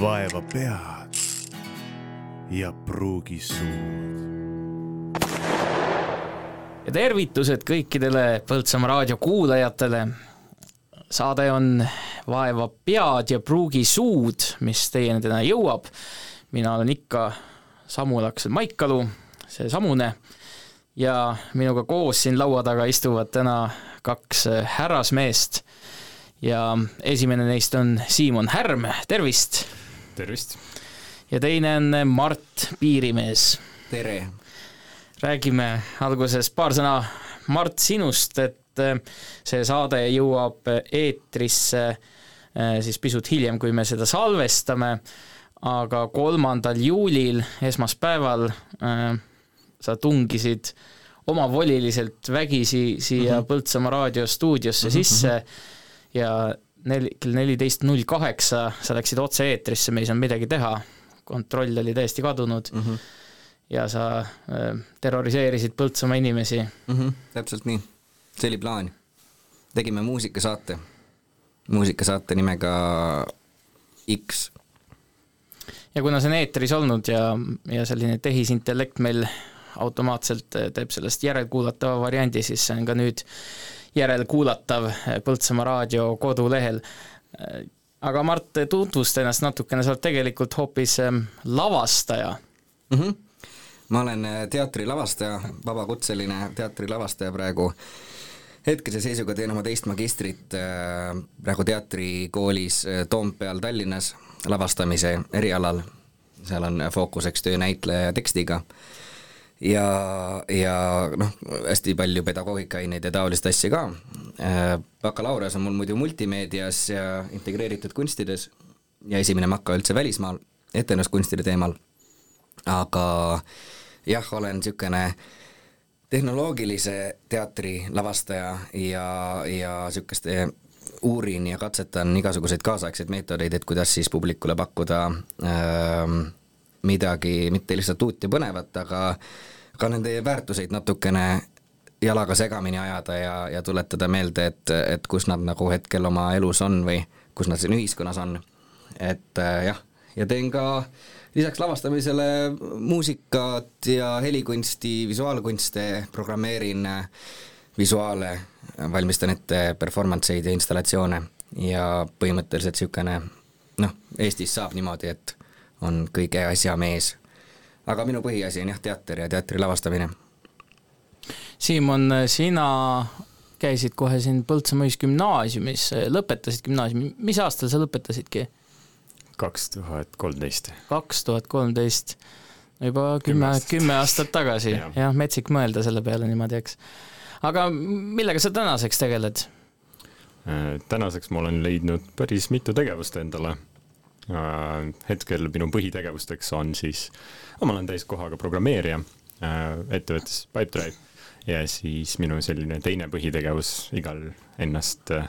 vaeva pead ja pruugi suud. ja tervitused kõikidele Põltsamaa raadio kuulajatele. saade on Vaeva pead ja pruugi suud, mis teieni täna jõuab. mina olen ikka Samul Aksel Maikalu, see Samune, ja minuga koos siin laua taga istuvad täna kaks härrasmeest ja esimene neist on Siimon Härm, tervist! Tervist! ja teine on Mart Piirimees. tere! räägime alguses paar sõna, Mart, sinust, et äh, see saade jõuab eetrisse äh, siis pisut hiljem, kui me seda salvestame, aga kolmandal juulil, esmaspäeval, sa tungisid omavoliliselt vägisi siia mm -hmm. Põltsamaa raadiostuudiosse mm -hmm. sisse ja nel-, kell neliteist null kaheksa sa läksid otse-eetrisse, me ei saanud midagi teha, kontroll oli täiesti kadunud mm, -hmm. ja sa äh, terroriseerisid Põltsamaa inimesi mm. -hmm, täpselt nii, see oli plaan. tegime muusikasaate, muusikasaate nimega X. ja kuna see on eetris olnud ja, ja selline tehisintellekt meil automaatselt teeb sellest järelkuulatava variandi, siis see on ka nüüd järelkuulatav Põltsamaa raadio kodulehel. aga Mart, tutvusta ennast natukene, sa oled tegelikult hoopis ähm, lavastaja mm. -hmm. ma olen äh, teatrilavastaja, vabakutseline teatrilavastaja praegu. hetkese seisuga teen oma teist magistrit äh, praegu teatrikoolis äh, Toompeal Tallinnas lavastamise erialal. seal on fookuseks töönäitleja ja tekstiga ja, ja noh, hästi palju pedagoogikaaineid ja taolist asja ka. Äh, bakalaureus on mul muidu multimeedias ja integreeritud kunstides ja esimene maka üldse välismaal etenduskunstide teemal. aga jah, olen niisugune tehnoloogilise teatri lavastaja ja, ja niisuguste uurin ja katsetan igasuguseid kaasaegseid meetodeid, et kuidas siis publikule pakkuda äh, midagi mitte lihtsalt uut ja põnevat, aga ka nende väärtuseid natukene jalaga segamini ajada ja, ja tuletada meelde, et, et kus nad nagu hetkel oma elus on või kus nad siin ühiskonnas on. et äh, jah, ja teen ka lisaks lavastamisele muusikat ja helikunsti, visuaalkunste, programmeerin äh, visuaale, valmistan ette performance eid ja installatsioone ja põhimõtteliselt niisugune noh, Eestis saab niimoodi, et on kõige asja mees. Aga minu põhiasi on jah, teater ja teatri lavastamine. Siimon, sina käisid kohe siin Põltsamaa Ühisgümnaasiumis, lõpetasid gümnaasiumi, mis aastal sa lõpetasidki? kaks tuhat kolmteist. kaks tuhat kolmteist, juba kümme, kümme aastat tagasi ja., jah, metsik mõelda selle peale niimoodi, eks. aga millega sa tänaseks tegeled? Äh, tänaseks ma olen leidnud päris mitu tegevust endale Äh, hetkel minu põhitegevusteks on siis, ma olen täiskohaga programmeerija äh, ettevõttes Pipedrive. Ja siis minu selline teine põhitegevus igal ennast äh,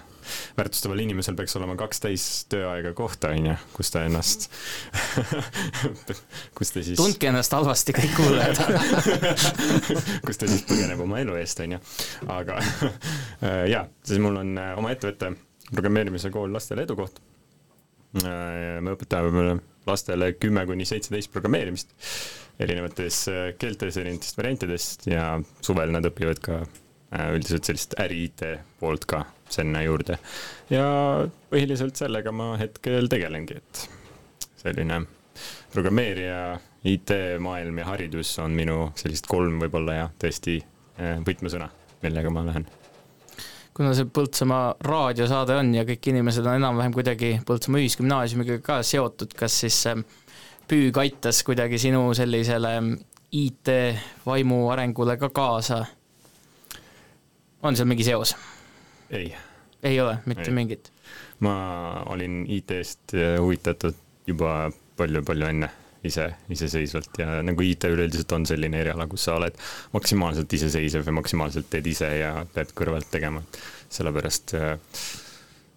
väärtustaval inimesel peaks olema kaks täis tööaega kohta, on ju, kus ta ennast kus ta siis tundke ennast halvasti, kõik kuulajad. Kus ta siis põgeneb oma elu eest, on ju. aga jaa, siis mul on oma ettevõte, programmeerimise kool lastele edukoht Äh, me õpetame lastele kümme kuni seitseteist programmeerimist erinevates äh, keeltes, erinevatest variantidest ja suvel nad õpivad ka äh, üldiselt sellist äri-IT poolt ka sinna juurde. ja põhiliselt sellega ma hetkel tegelengi, et selline programmeerija, IT-maailm ja haridus on minu sellised kolm võib-olla ja tõesti võtmesõna, millega ma lähen kuna see Põltsamaa raadiosaade on ja kõik inimesed on enam-vähem kuidagi Põltsamaa Ühisgümnaasiumiga ka seotud, kas siis Püük aitas kuidagi sinu sellisele IT-vaimu arengule ka kaasa? on seal mingi seos? ei. ei ole, mitte ei. mingit? ma olin IT-st huvitatud juba palju-palju enne ise, iseseisvalt ja nagu IT üleüldiselt on selline eriala, kus sa oled maksimaalselt iseseisev ja maksimaalselt teed ise ja pead kõrvalt tegema. sellepärast äh,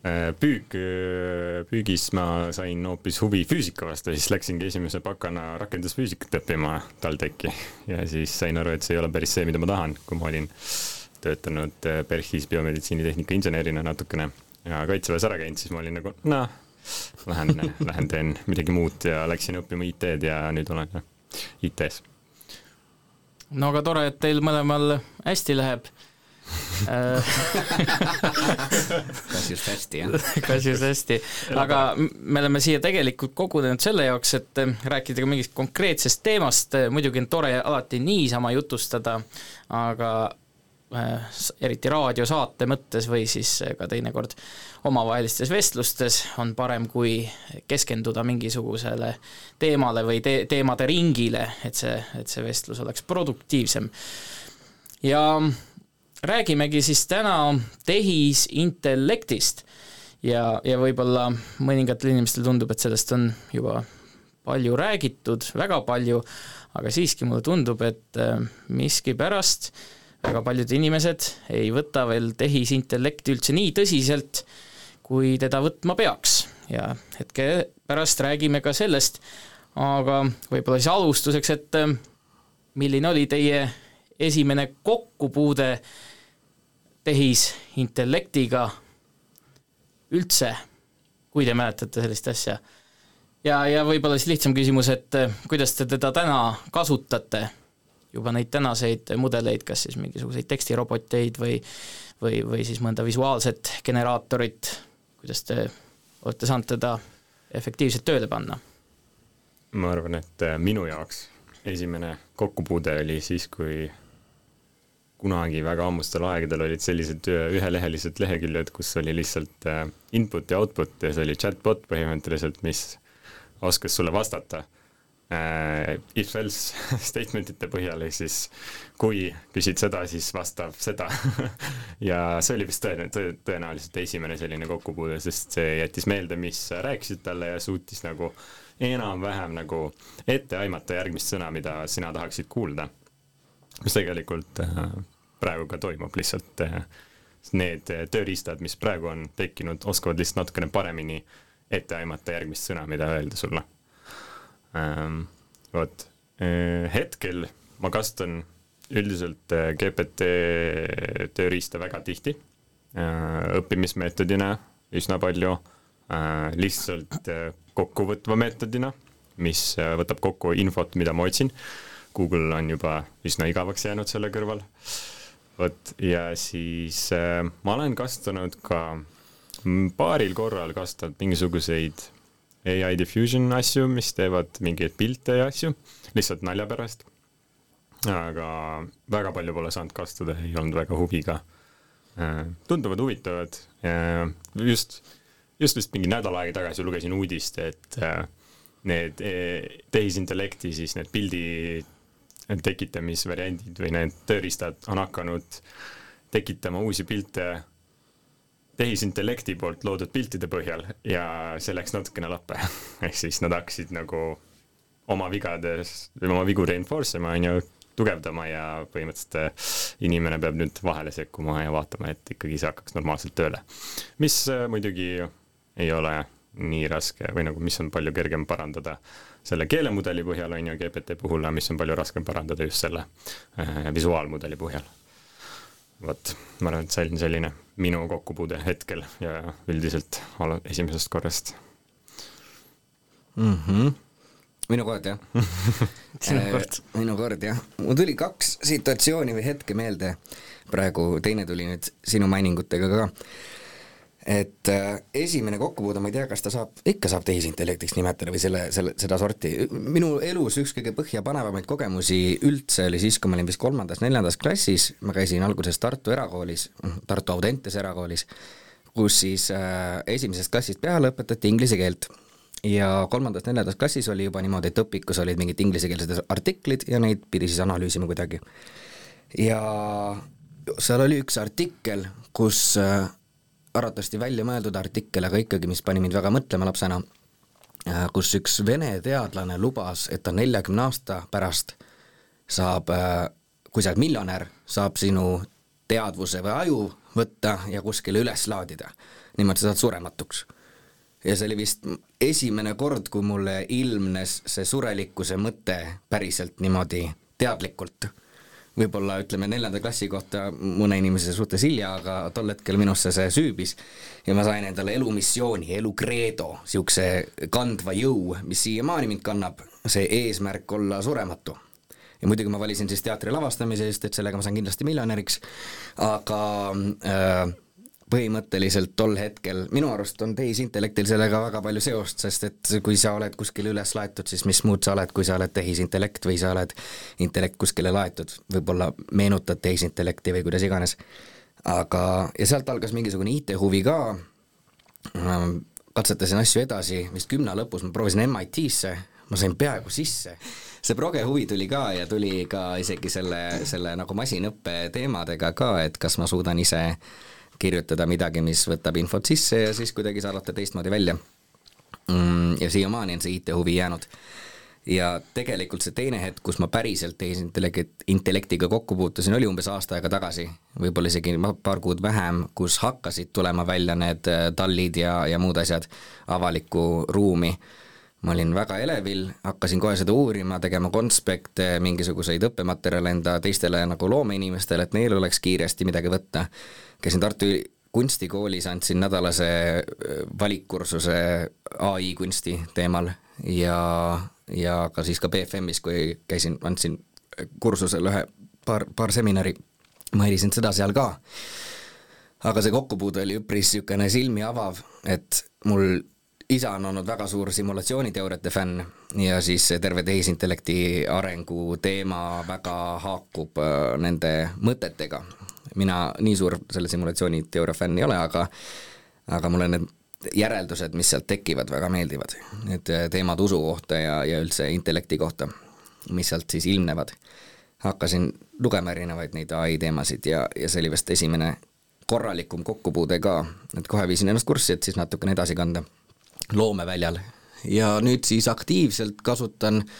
äh, püük, äh, püügis ma sain hoopis huvi füüsika vastu, siis läksingi esimese pakana rakendusfüüsikat õppima TalTechi ja siis sain aru, et see ei ole päris see, mida ma tahan, kui ma olin töötanud PERHis biomeditsiinitehnika insenerina natukene ja kaitseväes ära käinud, siis ma olin nagu noh, lähen, lähen teen midagi muud ja läksin õppima IT-d ja nüüd olen IT-s. no aga tore, et teil mõlemal hästi läheb kas just hästi, jah? kas just hästi, aga me oleme siia tegelikult kogunenud selle jaoks, et eh, rääkida ka mingist konkreetsest teemast, muidugi on tore alati niisama jutustada, aga eriti raadiosaate mõttes või siis ka teinekord omavahelistes vestlustes on parem, kui keskenduda mingisugusele teemale või te-, teemade ringile, et see, et see vestlus oleks produktiivsem. ja räägimegi siis täna tehisintellektist ja, ja võib-olla mõningatel inimestel tundub, et sellest on juba palju räägitud, väga palju, aga siiski mulle tundub, et äh, miskipärast väga paljud inimesed ei võta veel tehisintellekti üldse nii tõsiselt, kui teda võtma peaks ja hetke pärast räägime ka sellest, aga võib-olla siis alustuseks, et äh, milline oli teie esimene kokkupuude tehisintellektiga üldse, kui te mäletate sellist asja. ja, ja võib-olla siis lihtsam küsimus, et eh, kuidas te teda täna kasutate, juba neid tänaseid mudeleid, kas siis mingisuguseid tekstiroboteid või või, või siis mõnda visuaalset generaatorit, kuidas te olete saanud teda efektiivselt tööle panna? ma arvan, et eh, minu jaoks esimene kokkupuude oli siis, kui kunagi väga ammustel aegadel olid sellised ühelehelised leheküljed, kus oli lihtsalt äh, input ja output ja see oli chatbot põhimõtteliselt, mis oskas sulle vastata äh, if-else statement ite põhjal, ehk siis kui küsid seda, siis vastab seda ja see oli vist tõen-, tõenäoliselt esimene selline kokkupuude, sest see jättis meelde, mis sa rääkisid talle ja suutis nagu enam-vähem nagu ette aimata järgmist sõna, mida sina tahaksid kuulda mis tegelikult äh, praegu ka toimub, lihtsalt äh, need tööriistad, mis praegu on tekkinud, oskavad lihtsalt natukene paremini ette aimata järgmist sõna, mida öelda sulle. Ähm, vot, äh, hetkel ma kasutan üldiselt GPT tööriista väga tihti, õppimismeetodina üsna palju, lihtsalt kokkuvõtva meetodina, mis võtab kokku infot, mida ma otsin. Google on juba üsna igavaks jäänud selle kõrval. vot ja siis ma olen kasutanud ka paaril korral kasutanud mingisuguseid ai diffusion asju, mis teevad mingeid pilte ja asju, lihtsalt nalja pärast. aga väga palju pole saanud kasutada, ei olnud väga huviga äh,. tunduvad huvitavad äh,, just, just vist mingi nädal aega tagasi lugesin uudist, et äh, need eh, tehisintellekti siis need pildi tekitamisvariandid või need tööriistad on hakanud tekitama uusi pilte tehisintellekti poolt loodud piltide põhjal ja see läks natukene lappe ehk siis nad hakkasid nagu oma vigades oma vigu reinforce ima, on ju, tugevdama ja põhimõtteliselt inimene peab nüüd vahele sekkuma ja vaatama, et ikkagi see hakkaks normaalselt tööle. mis äh, muidugi ei ole nii raske või nagu, mis on palju kergem parandada selle keelemudeli põhjal, on ju, GPT puhul, mis on palju raskem parandada just selle äh, visuaalmudeli põhjal. Vot, ma arvan, et see on selline minu kokkupuude hetkel ja üldiselt esimesest korrast. Mm. -hmm minu kord jah. Sinu kord. minu kord jah, mul tuli kaks situatsiooni või hetke meelde, praegu teine tuli nüüd sinu mainingutega ka et äh, esimene kokkupuude, ma ei tea, kas ta saab, ikka saab tehisintellektiks nimetada või selle, selle, seda sorti, minu elus üks kõige põhjapanevamaid kogemusi üldse oli siis, kui ma olin vist kolmandas-neljandas klassis, ma käisin alguses Tartu erakoolis, Tartu Audentes erakoolis, kus siis äh, esimesest klassist peale õpetati inglise keelt. Ja kolmandas-neljandas klassis oli juba niimoodi, et õpikus olid mingid inglisekeelsed artiklid ja neid pidi siis analüüsima kuidagi. ja seal oli üks artikkel, kus äh, arvatavasti välja mõeldud artikkel, aga ikkagi, mis pani mind väga mõtlema lapsena, äh, kus üks vene teadlane lubas, et ta neljakümne aasta pärast saab, äh, kui sa oled miljonär, saab sinu teadvuse või aju võtta ja kuskile üles laadida. niimoodi sa saad surematuks. ja see oli vist esimene kord, kui mulle ilmnes see surelikkuse mõte päriselt niimoodi teadlikult võib-olla ütleme neljanda klassi kohta mõne inimese suhtes hilja, aga tol hetkel minusse see süübis ja ma sain endale elumissiooni, elu kreedo, niisuguse kandva jõu, mis siiamaani mind kannab, see eesmärk olla surematu. Ja muidugi ma valisin siis teatri lavastamise, sest et sellega ma saan kindlasti miljonäriks, aga äh, põhimõtteliselt tol hetkel, minu arust on tehisintellektil sellega väga palju seost, sest et kui sa oled kuskile üles laetud, siis mis muud sa oled, kui sa oled tehisintellekt või sa oled intellekt kuskile laetud, võib-olla meenutad tehisintellekti või kuidas iganes. aga, ja sealt algas mingisugune IT-huvi ka, katsetasin asju edasi, vist kümne lõpus ma proovisin MIT-sse, ma sain peaaegu sisse. See proge huvi tuli ka ja tuli ka isegi selle, selle nagu masinõppe teemadega ka, et kas ma suudan ise kirjutada midagi, mis võtab infot sisse ja siis kuidagi saadata teistmoodi välja. Mm, ja siiamaani on see IT-huvi jäänud. ja tegelikult see teine hetk, kus ma päriselt tehisintellekt, intellektiga kokku puutusin, oli umbes aasta aega tagasi, võib-olla isegi paar kuud vähem, kus hakkasid tulema välja need äh, tallid ja, ja muud asjad avalikku ruumi ma olin väga elevil, hakkasin kohe seda uurima, tegema konspekte, mingisuguseid õppematerjale enda teistele nagu loomeinimestele, et neil oleks kiiresti midagi võtta käisin Tartu kunstikoolis, andsin nädalase valikkursuse ai kunsti teemal ja, ja ka siis ka BFM-is, kui käisin, andsin kursusel ühe paar, paar seminari, mainisin seda seal ka. aga see kokkupuude oli üpris niisugune silmi avav, et mul isa on olnud väga suur simulatsiooniteooriate fänn ja siis terve tehisintellekti arengu teema väga haakub nende mõtetega, mina nii suur selle simulatsiooniteooria fänn ei ole, aga aga mulle need järeldused, mis sealt tekivad, väga meeldivad. Need teemad usu kohta ja, ja üldse intellekti kohta, mis sealt siis ilmnevad. hakkasin lugema erinevaid neid ai teemasid ja, ja see oli vist esimene korralikum kokkupuude ka, et kohe viisin ennast kurssi, et siis natukene edasi kanda loomeväljal. ja nüüd siis aktiivselt kasutan äh,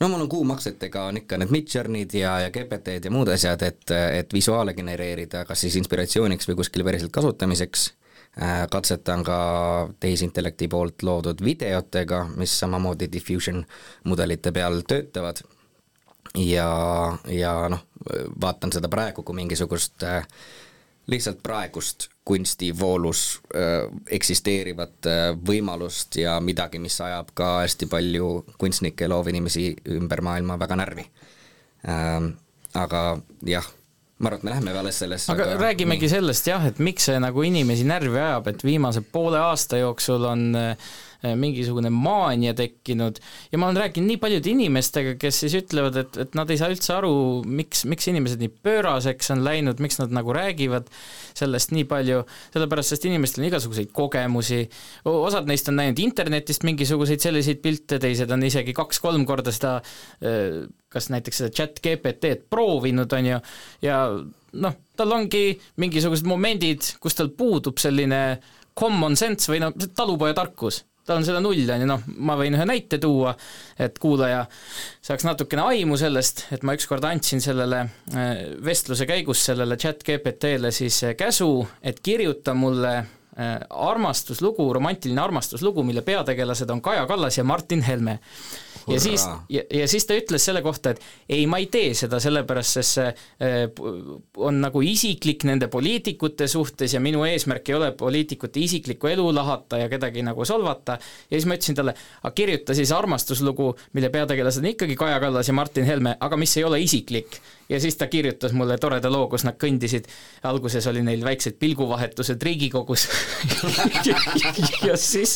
no mul on kuumaksetega on ikka need Midjourney'd ja, ja GPT-d ja muud asjad, et, et visuaale genereerida, kas siis inspiratsiooniks või kuskil päriselt kasutamiseks, äh, katsetan ka tehisintellekti poolt loodud videotega, mis samamoodi diffusion mudelite peal töötavad. Ja, ja noh, vaatan seda praegu kui mingisugust äh, lihtsalt praegust kunstivoolus äh, eksisteerivat äh, võimalust ja midagi, mis ajab ka hästi palju kunstnikke ja loovinimesi ümber maailma väga närvi äh,. aga jah, ma arvan, et me läheme alles sellesse aga, räägimegi nii. sellest jah, et miks see nagu inimesi närvi ajab, et viimase poole aasta jooksul on Äh, mingisugune maania tekkinud. Ja ma olen rääkinud nii paljude inimestega, kes siis ütlevad, et, et nad ei saa üldse aru, miks, miks inimesed nii pööraseks on läinud, miks nad nagu räägivad sellest nii palju, sellepärast sest inimestel on igasuguseid kogemusi, osad neist on näinud internetist mingisuguseid selliseid pilte, teised on isegi kaks-kolm korda seda äh, kas näiteks seda chat GPT-d proovinud, on ju, ja noh, tal ongi mingisugused momendid, kus tal puudub selline common sense või noh, talupojatarkus tal on seda null, on ju, noh, ma võin ühe näite tuua, et kuulaja saaks natukene aimu sellest, et ma ükskord andsin sellele äh, vestluse käigus sellele chat GPT-le siis äh, käsu, et kirjuta mulle äh, armastuslugu, romantiline armastuslugu, mille peategelased on Kaja Kallas ja Martin Helme ja siis, ja, ja siis ta ütles selle kohta, et ei, ma ei tee seda sellepärast, sest see äh, on nagu isiklik nende poliitikute suhtes ja minu eesmärk ei ole poliitikute isiklikku elu lahata ja kedagi nagu solvata, ja siis ma ütlesin talle, aga kirjuta siis armastuslugu, mille peategelased on ikkagi Kaja Kallas ja Martin Helme, aga mis ei ole isiklik. Ja siis ta kirjutas mulle toreda loo, kus nad kõndisid, alguses oli neil väiksed pilguvahetused Riigikogus. Ja siis,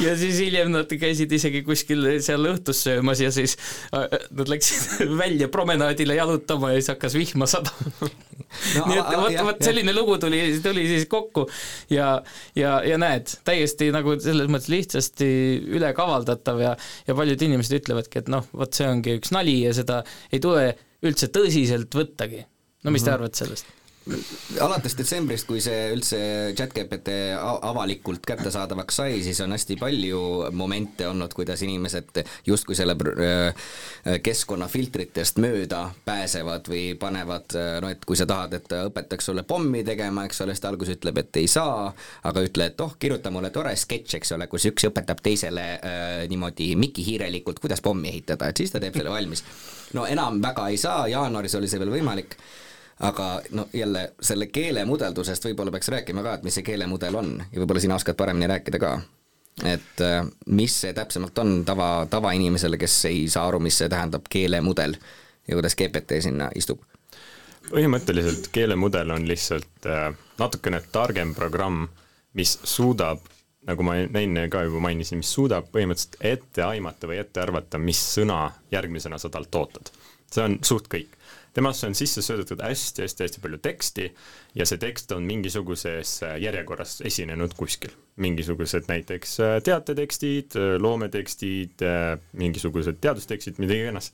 ja siis hiljem nad käisid isegi kuskil seal õhtus söömas ja siis äh, nad läksid välja promenaadile jalutama ja siis hakkas vihma sadama no, nii et vot, vot selline lugu tuli, tuli siis kokku ja, ja, ja näed, täiesti nagu selles mõttes lihtsasti ülekavaldatav ja, ja paljud inimesed ütlevadki, et noh, vot see ongi üks nali ja seda ei tule üldse tõsiselt võttagi. no mis te mm -hmm. arvate sellest? Alates detsembrist, kui see üldse chat-GPT avalikult kättesaadavaks sai, siis on hästi palju momente olnud, kuidas inimesed justkui selle keskkonnafiltritest mööda pääsevad või panevad, no et kui sa tahad, et ta õpetaks sulle pommi tegema, eks ole, siis ta alguses ütleb, et ei saa, aga ütle, et oh, kirjuta mulle tore sketš, eks ole, kus üks õpetab teisele äh, niimoodi mikihiirelikult, kuidas pommi ehitada, et siis ta teeb selle valmis. no enam väga ei saa, jaanuaris oli see veel võimalik aga no jälle selle keelemudeldusest võib-olla peaks rääkima ka, et mis see keelemudel on ja võib-olla sina oskad paremini rääkida ka. et äh, mis see täpsemalt on tava, tavainimesele, kes ei saa aru, mis see tähendab, keelemudel ja kuidas GPT sinna istub? põhimõtteliselt keelemudel on lihtsalt äh, natukene targem programm, mis suudab, nagu ma enne ka juba mainisin, mis suudab põhimõtteliselt ette aimata või ette arvata, mis sõna järgmisena sa talt ootad. see on suht kõik temasse on sisse söödetud hästi-hästi-hästi palju teksti ja see tekst on mingisuguses äh, järjekorras esinenud kuskil. mingisugused näiteks äh, teatetekstid, äh, loometekstid, mingisugused teadustekstid, mida iganes.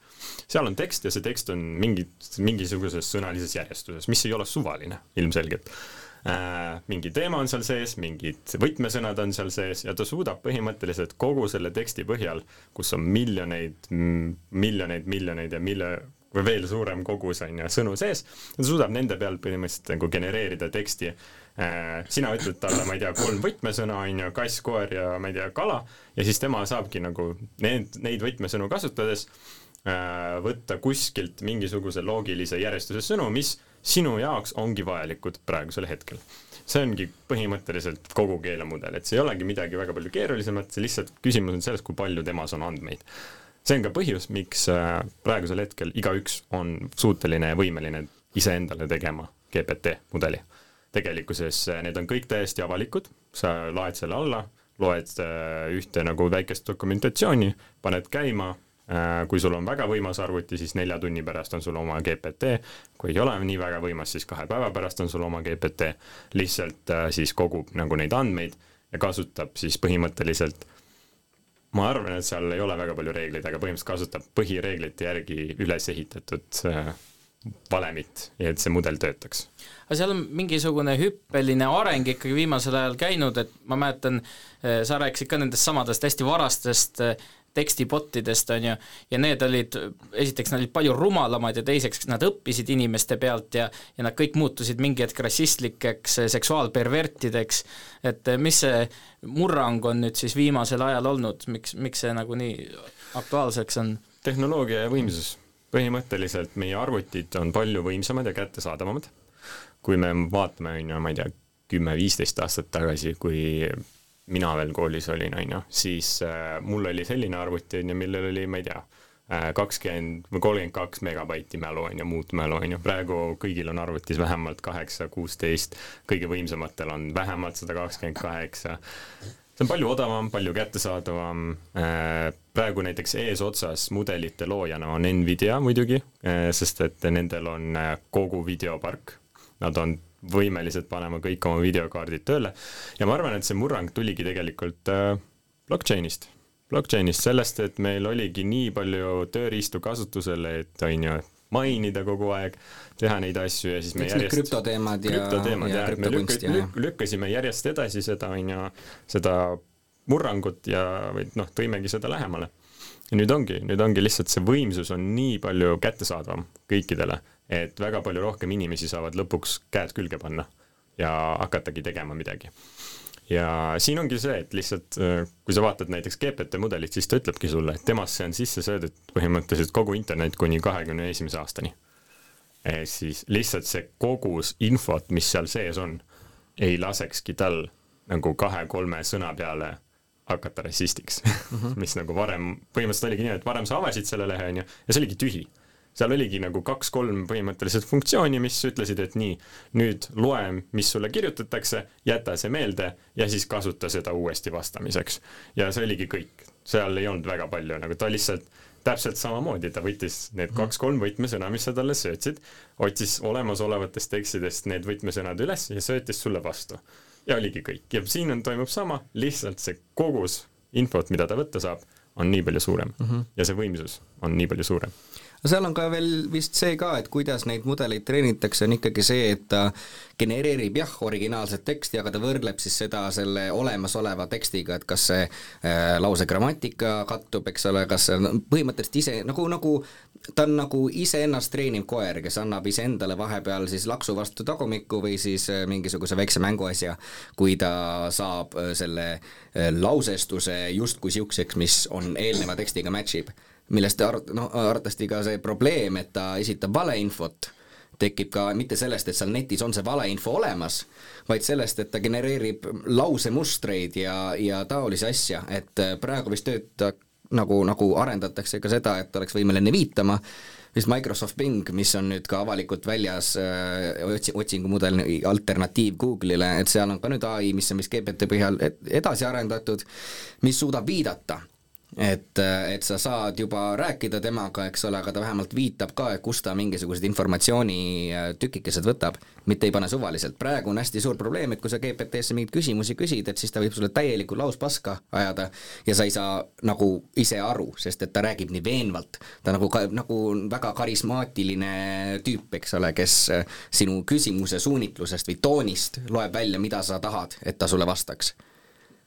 seal on tekst ja see tekst on mingi, mingisuguses sõnalises järjestuses, mis ei ole suvaline ilmselgelt äh, mingi teema on seal sees, mingid võtmesõnad on seal sees ja ta suudab põhimõtteliselt kogu selle teksti põhjal, kus on miljoneid, miljoneid, miljoneid ja mille, või veel suurem kogus on ju sõnu sees, ta suudab nende peal põhimõtteliselt nagu genereerida teksti. Äh, sina ütled talle, ma ei tea, kolm võtmesõna on ju, kass, koer ja ma ei tea, kala ja siis tema saabki nagu need, neid võtmesõnu kasutades äh, võtta kuskilt mingisuguse loogilise järjestuse sõnu, mis sinu jaoks ongi vajalikud praegusel hetkel see ongi põhimõtteliselt kogu keelemudel, et see ei olegi midagi väga palju keerulisemat, see lihtsalt küsimus on selles, kui palju temas on andmeid see on ka põhjus, miks äh, praegusel hetkel igaüks on suuteline ja võimeline iseendale tegema GPT mudeli. tegelikkuses äh, need on kõik täiesti avalikud, sa laed selle alla, loed äh, ühte nagu väikest dokumentatsiooni, paned käima, kui sul on väga võimas arvuti, siis nelja tunni pärast on sul oma GPT, kui ei ole nii väga võimas, siis kahe päeva pärast on sul oma GPT, lihtsalt siis kogub nagu neid andmeid ja kasutab siis põhimõtteliselt ma arvan, et seal ei ole väga palju reegleid, aga põhimõtteliselt kasutab põhireeglite järgi üles ehitatud äh, valemit ja et see mudel töötaks. aga seal on mingisugune hüppeline areng ikkagi viimasel ajal käinud, et ma mäletan, äh, sa rääkisid ka nendest samadest hästi varastest äh, tekstibottidest, on ju, ja need olid, esiteks nad olid palju rumalamad ja teiseks nad õppisid inimeste pealt ja ja nad kõik muutusid mingi hetk rassistlikeks seksuaalpervertideks, et mis see murrang on nüüd siis viimasel ajal olnud, miks, miks see nagu nii aktuaalseks on? tehnoloogia ja võimsus. põhimõtteliselt meie arvutid on palju võimsamad ja kättesaadavamad. kui me vaatame, on ju, ma ei tea, kümme-viisteist aastat tagasi, kui mina veel koolis olin, on ju, siis äh, mul oli selline arvuti, on ju, millel oli, ma ei tea äh,, kakskümmend või kolmkümmend kaks megabaiti mälu, on ju, muud mälu, on ju, praegu kõigil on arvutis vähemalt kaheksa, kuusteist, kõige võimsamatel on vähemalt sada kakskümmend kaheksa. see on palju odavam, palju kättesaadavam äh,, praegu näiteks eesotsas mudelite loojana on Nvidia muidugi äh,, sest et nendel on kogu videopark, nad on võimelised panema kõik oma videokaardid tööle. ja ma arvan, et see murrang tuligi tegelikult äh, blockchain'ist, blockchain'ist, sellest, et meil oligi nii palju tööriistu kasutusel, et on ju, mainida kogu aeg, teha neid asju ja siis me Eks järjest krüptoteemad ja, krüptoteemad ja, ja me lükk, lükk, lükkasime järjest edasi seda, on ju, seda murrangut ja, või noh, tõimegi seda lähemale. Ja nüüd ongi, nüüd ongi lihtsalt see võimsus on nii palju kättesaadavam kõikidele et väga palju rohkem inimesi saavad lõpuks käed külge panna ja hakatagi tegema midagi. ja siin ongi see, et lihtsalt äh, kui sa vaatad näiteks GPT mudelit, siis ta ütlebki sulle, et temasse on sisse söödetud põhimõtteliselt kogu internet kuni kahekümne esimese aastani. siis lihtsalt see kogus infot, mis seal sees on, ei lasekski tal nagu kahe-kolme sõna peale hakata rassistiks mm, -hmm. mis nagu varem, põhimõtteliselt oligi nii, et varem sa avasid selle lehe, on ju, ja see oligi tühi seal oligi nagu kaks-kolm põhimõtteliselt funktsiooni, mis ütlesid, et nii, nüüd loe, mis sulle kirjutatakse, jäta see meelde ja siis kasuta seda uuesti vastamiseks. ja see oligi kõik, seal ei olnud väga palju, nagu ta lihtsalt täpselt samamoodi, ta võttis need mhm. kaks-kolm võtmesõna, mis sa talle söötsid, otsis olemasolevatest tekstidest need võtmesõnad üles ja söötis sulle vastu. Ja oligi kõik. Ja siin on, toimub sama, lihtsalt see kogus infot, mida ta võtta saab, on nii palju suurem. Mm -hmm. ja see võimsus on nii palju suurem. Seal on ka veel vist see ka, et kuidas neid mudeleid treenitakse, on ikkagi see, et ta genereerib jah, originaalset teksti, aga ta võrdleb siis seda selle olemasoleva tekstiga, et kas see äh, lause grammatika kattub, eks ole, kas see on põhimõtteliselt ise nagu, nagu ta on nagu iseennast treeniv koer, kes annab iseendale vahepeal siis laksu vastu tagumikku või siis äh, mingisuguse väikse mänguasja, kui ta saab äh, selle äh, lausestuse justkui niisuguseks, mis on eelneva tekstiga match ib. millest art-, noh, arvatavasti ka see probleem, et ta esitab valeinfot, tekib ka mitte sellest, et seal netis on see valeinfo olemas, vaid sellest, et ta genereerib lausemustreid ja, ja taolisi asja, et praegu vist töötab nagu, nagu arendatakse ka seda, et oleks võimeline viitama, vist Microsoft Bing, mis on nüüd ka avalikult väljas äh, otsi-, otsingumudel, alternatiiv Google'ile, et seal on ka nüüd ai, mis on vist GPT põhjal edasi arendatud, mis suudab viidata et, et sa saad juba rääkida temaga, eks ole, aga ta vähemalt viitab ka, et kust ta mingisugused informatsiooni äh, võtab, mitte ei pane suvaliselt. praegu on hästi suur probleem, et kui sa GPT-sse mingeid küsimusi küsid, et siis ta võib sulle täielikku lauspaska ajada ja sa ei saa nagu ise aru, sest et ta räägib nii veenvalt. ta nagu, nagu väga karismaatiline tüüp, eks ole, kes äh, sinu küsimuse suunitlusest või toonist loeb välja, mida sa tahad, et ta sulle vastaks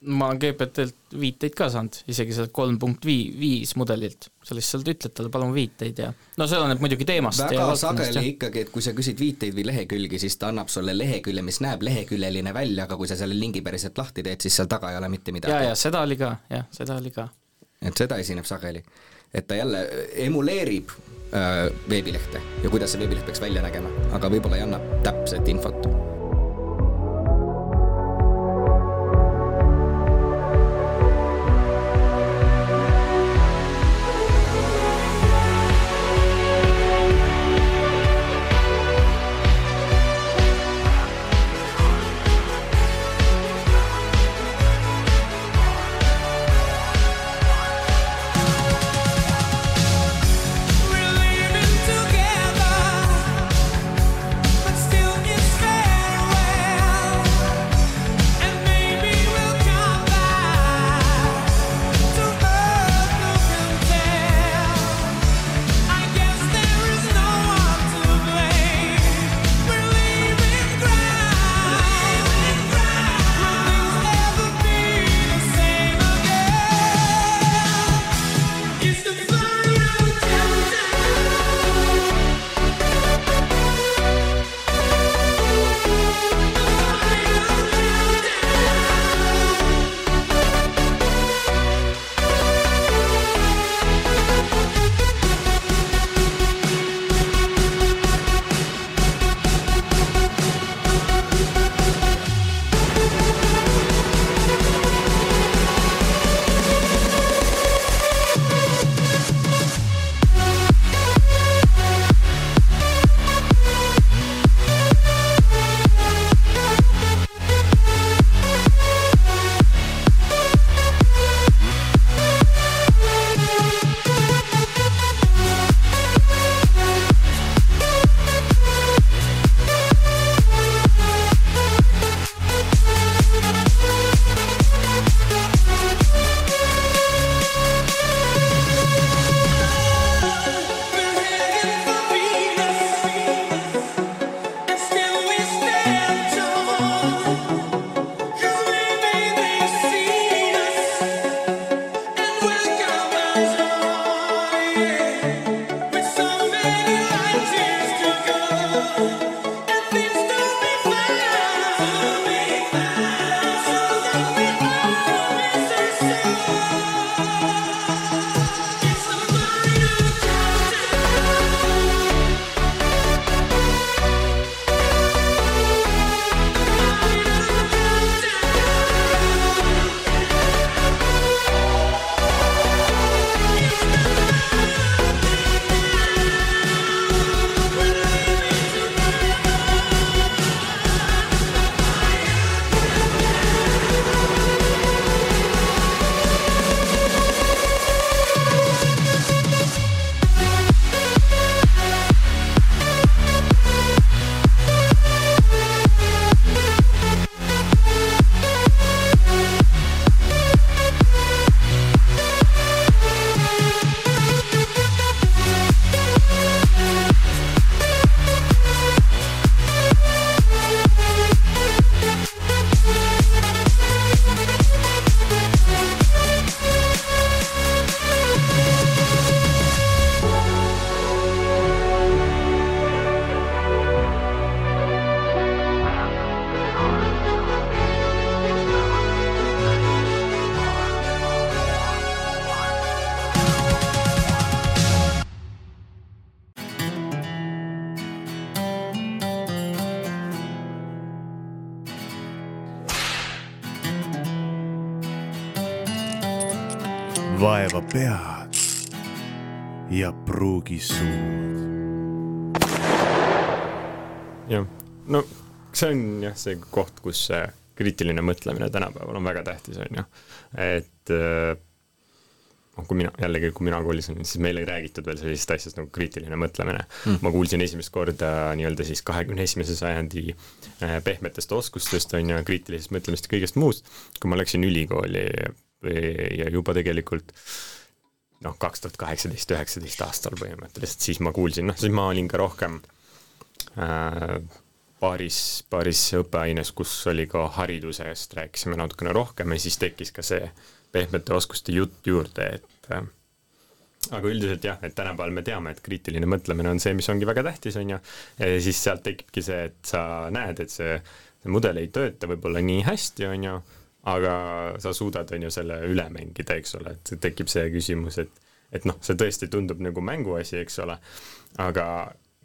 ma olen GPT-lt viiteid ka saanud, isegi sealt kolm punkt vii-, viis mudelilt, sa lihtsalt ütled talle, palun viiteid ja no see oleneb muidugi teemast väga sageli ikkagi, et kui sa küsid viiteid või lehekülgi, siis ta annab sulle lehekülje, mis näeb leheküljeline välja, aga kui sa selle lingi päriselt lahti teed, siis seal taga ei ole mitte midagi. ja, ja seda oli ka, jah, seda oli ka. et seda esineb sageli. et ta jälle emuleerib äh, veebilehte ja kuidas see veebileht peaks välja nägema, aga võib-olla ei anna täpset infot pruugi suud. jah, no see on jah, see koht, kus see kriitiline mõtlemine tänapäeval on väga tähtis, on ju. et äh, noh, kui mina, jällegi, kui mina koolis olin, siis meile ei räägitud veel sellisest asjast nagu kriitiline mõtlemine mm.. ma kuulsin esimest korda nii-öelda siis kahekümne esimese sajandi äh, pehmetest oskustest, on ju, kriitilisest mõtlemist ja kõigest muust, kui ma läksin ülikooli ja juba tegelikult noh, kaks tuhat kaheksateist, üheksateist aastal põhimõtteliselt, siis ma kuulsin, noh, siis ma olin ka rohkem äh, paaris, paaris õppeaines, kus oli ka haridusest, rääkisime natukene rohkem ja siis tekkis ka see pehmete oskuste jutt juurde, et äh, aga üldiselt jah, et tänapäeval me teame, et kriitiline mõtlemine on see, mis ongi väga tähtis, on ju, ja siis sealt tekibki see, et sa näed, et see, see mudel ei tööta võib-olla nii hästi, on ju, aga sa suudad, on ju, selle üle mängida, eks ole, et tekib see küsimus, et et noh, see tõesti tundub nagu mänguasi, eks ole, aga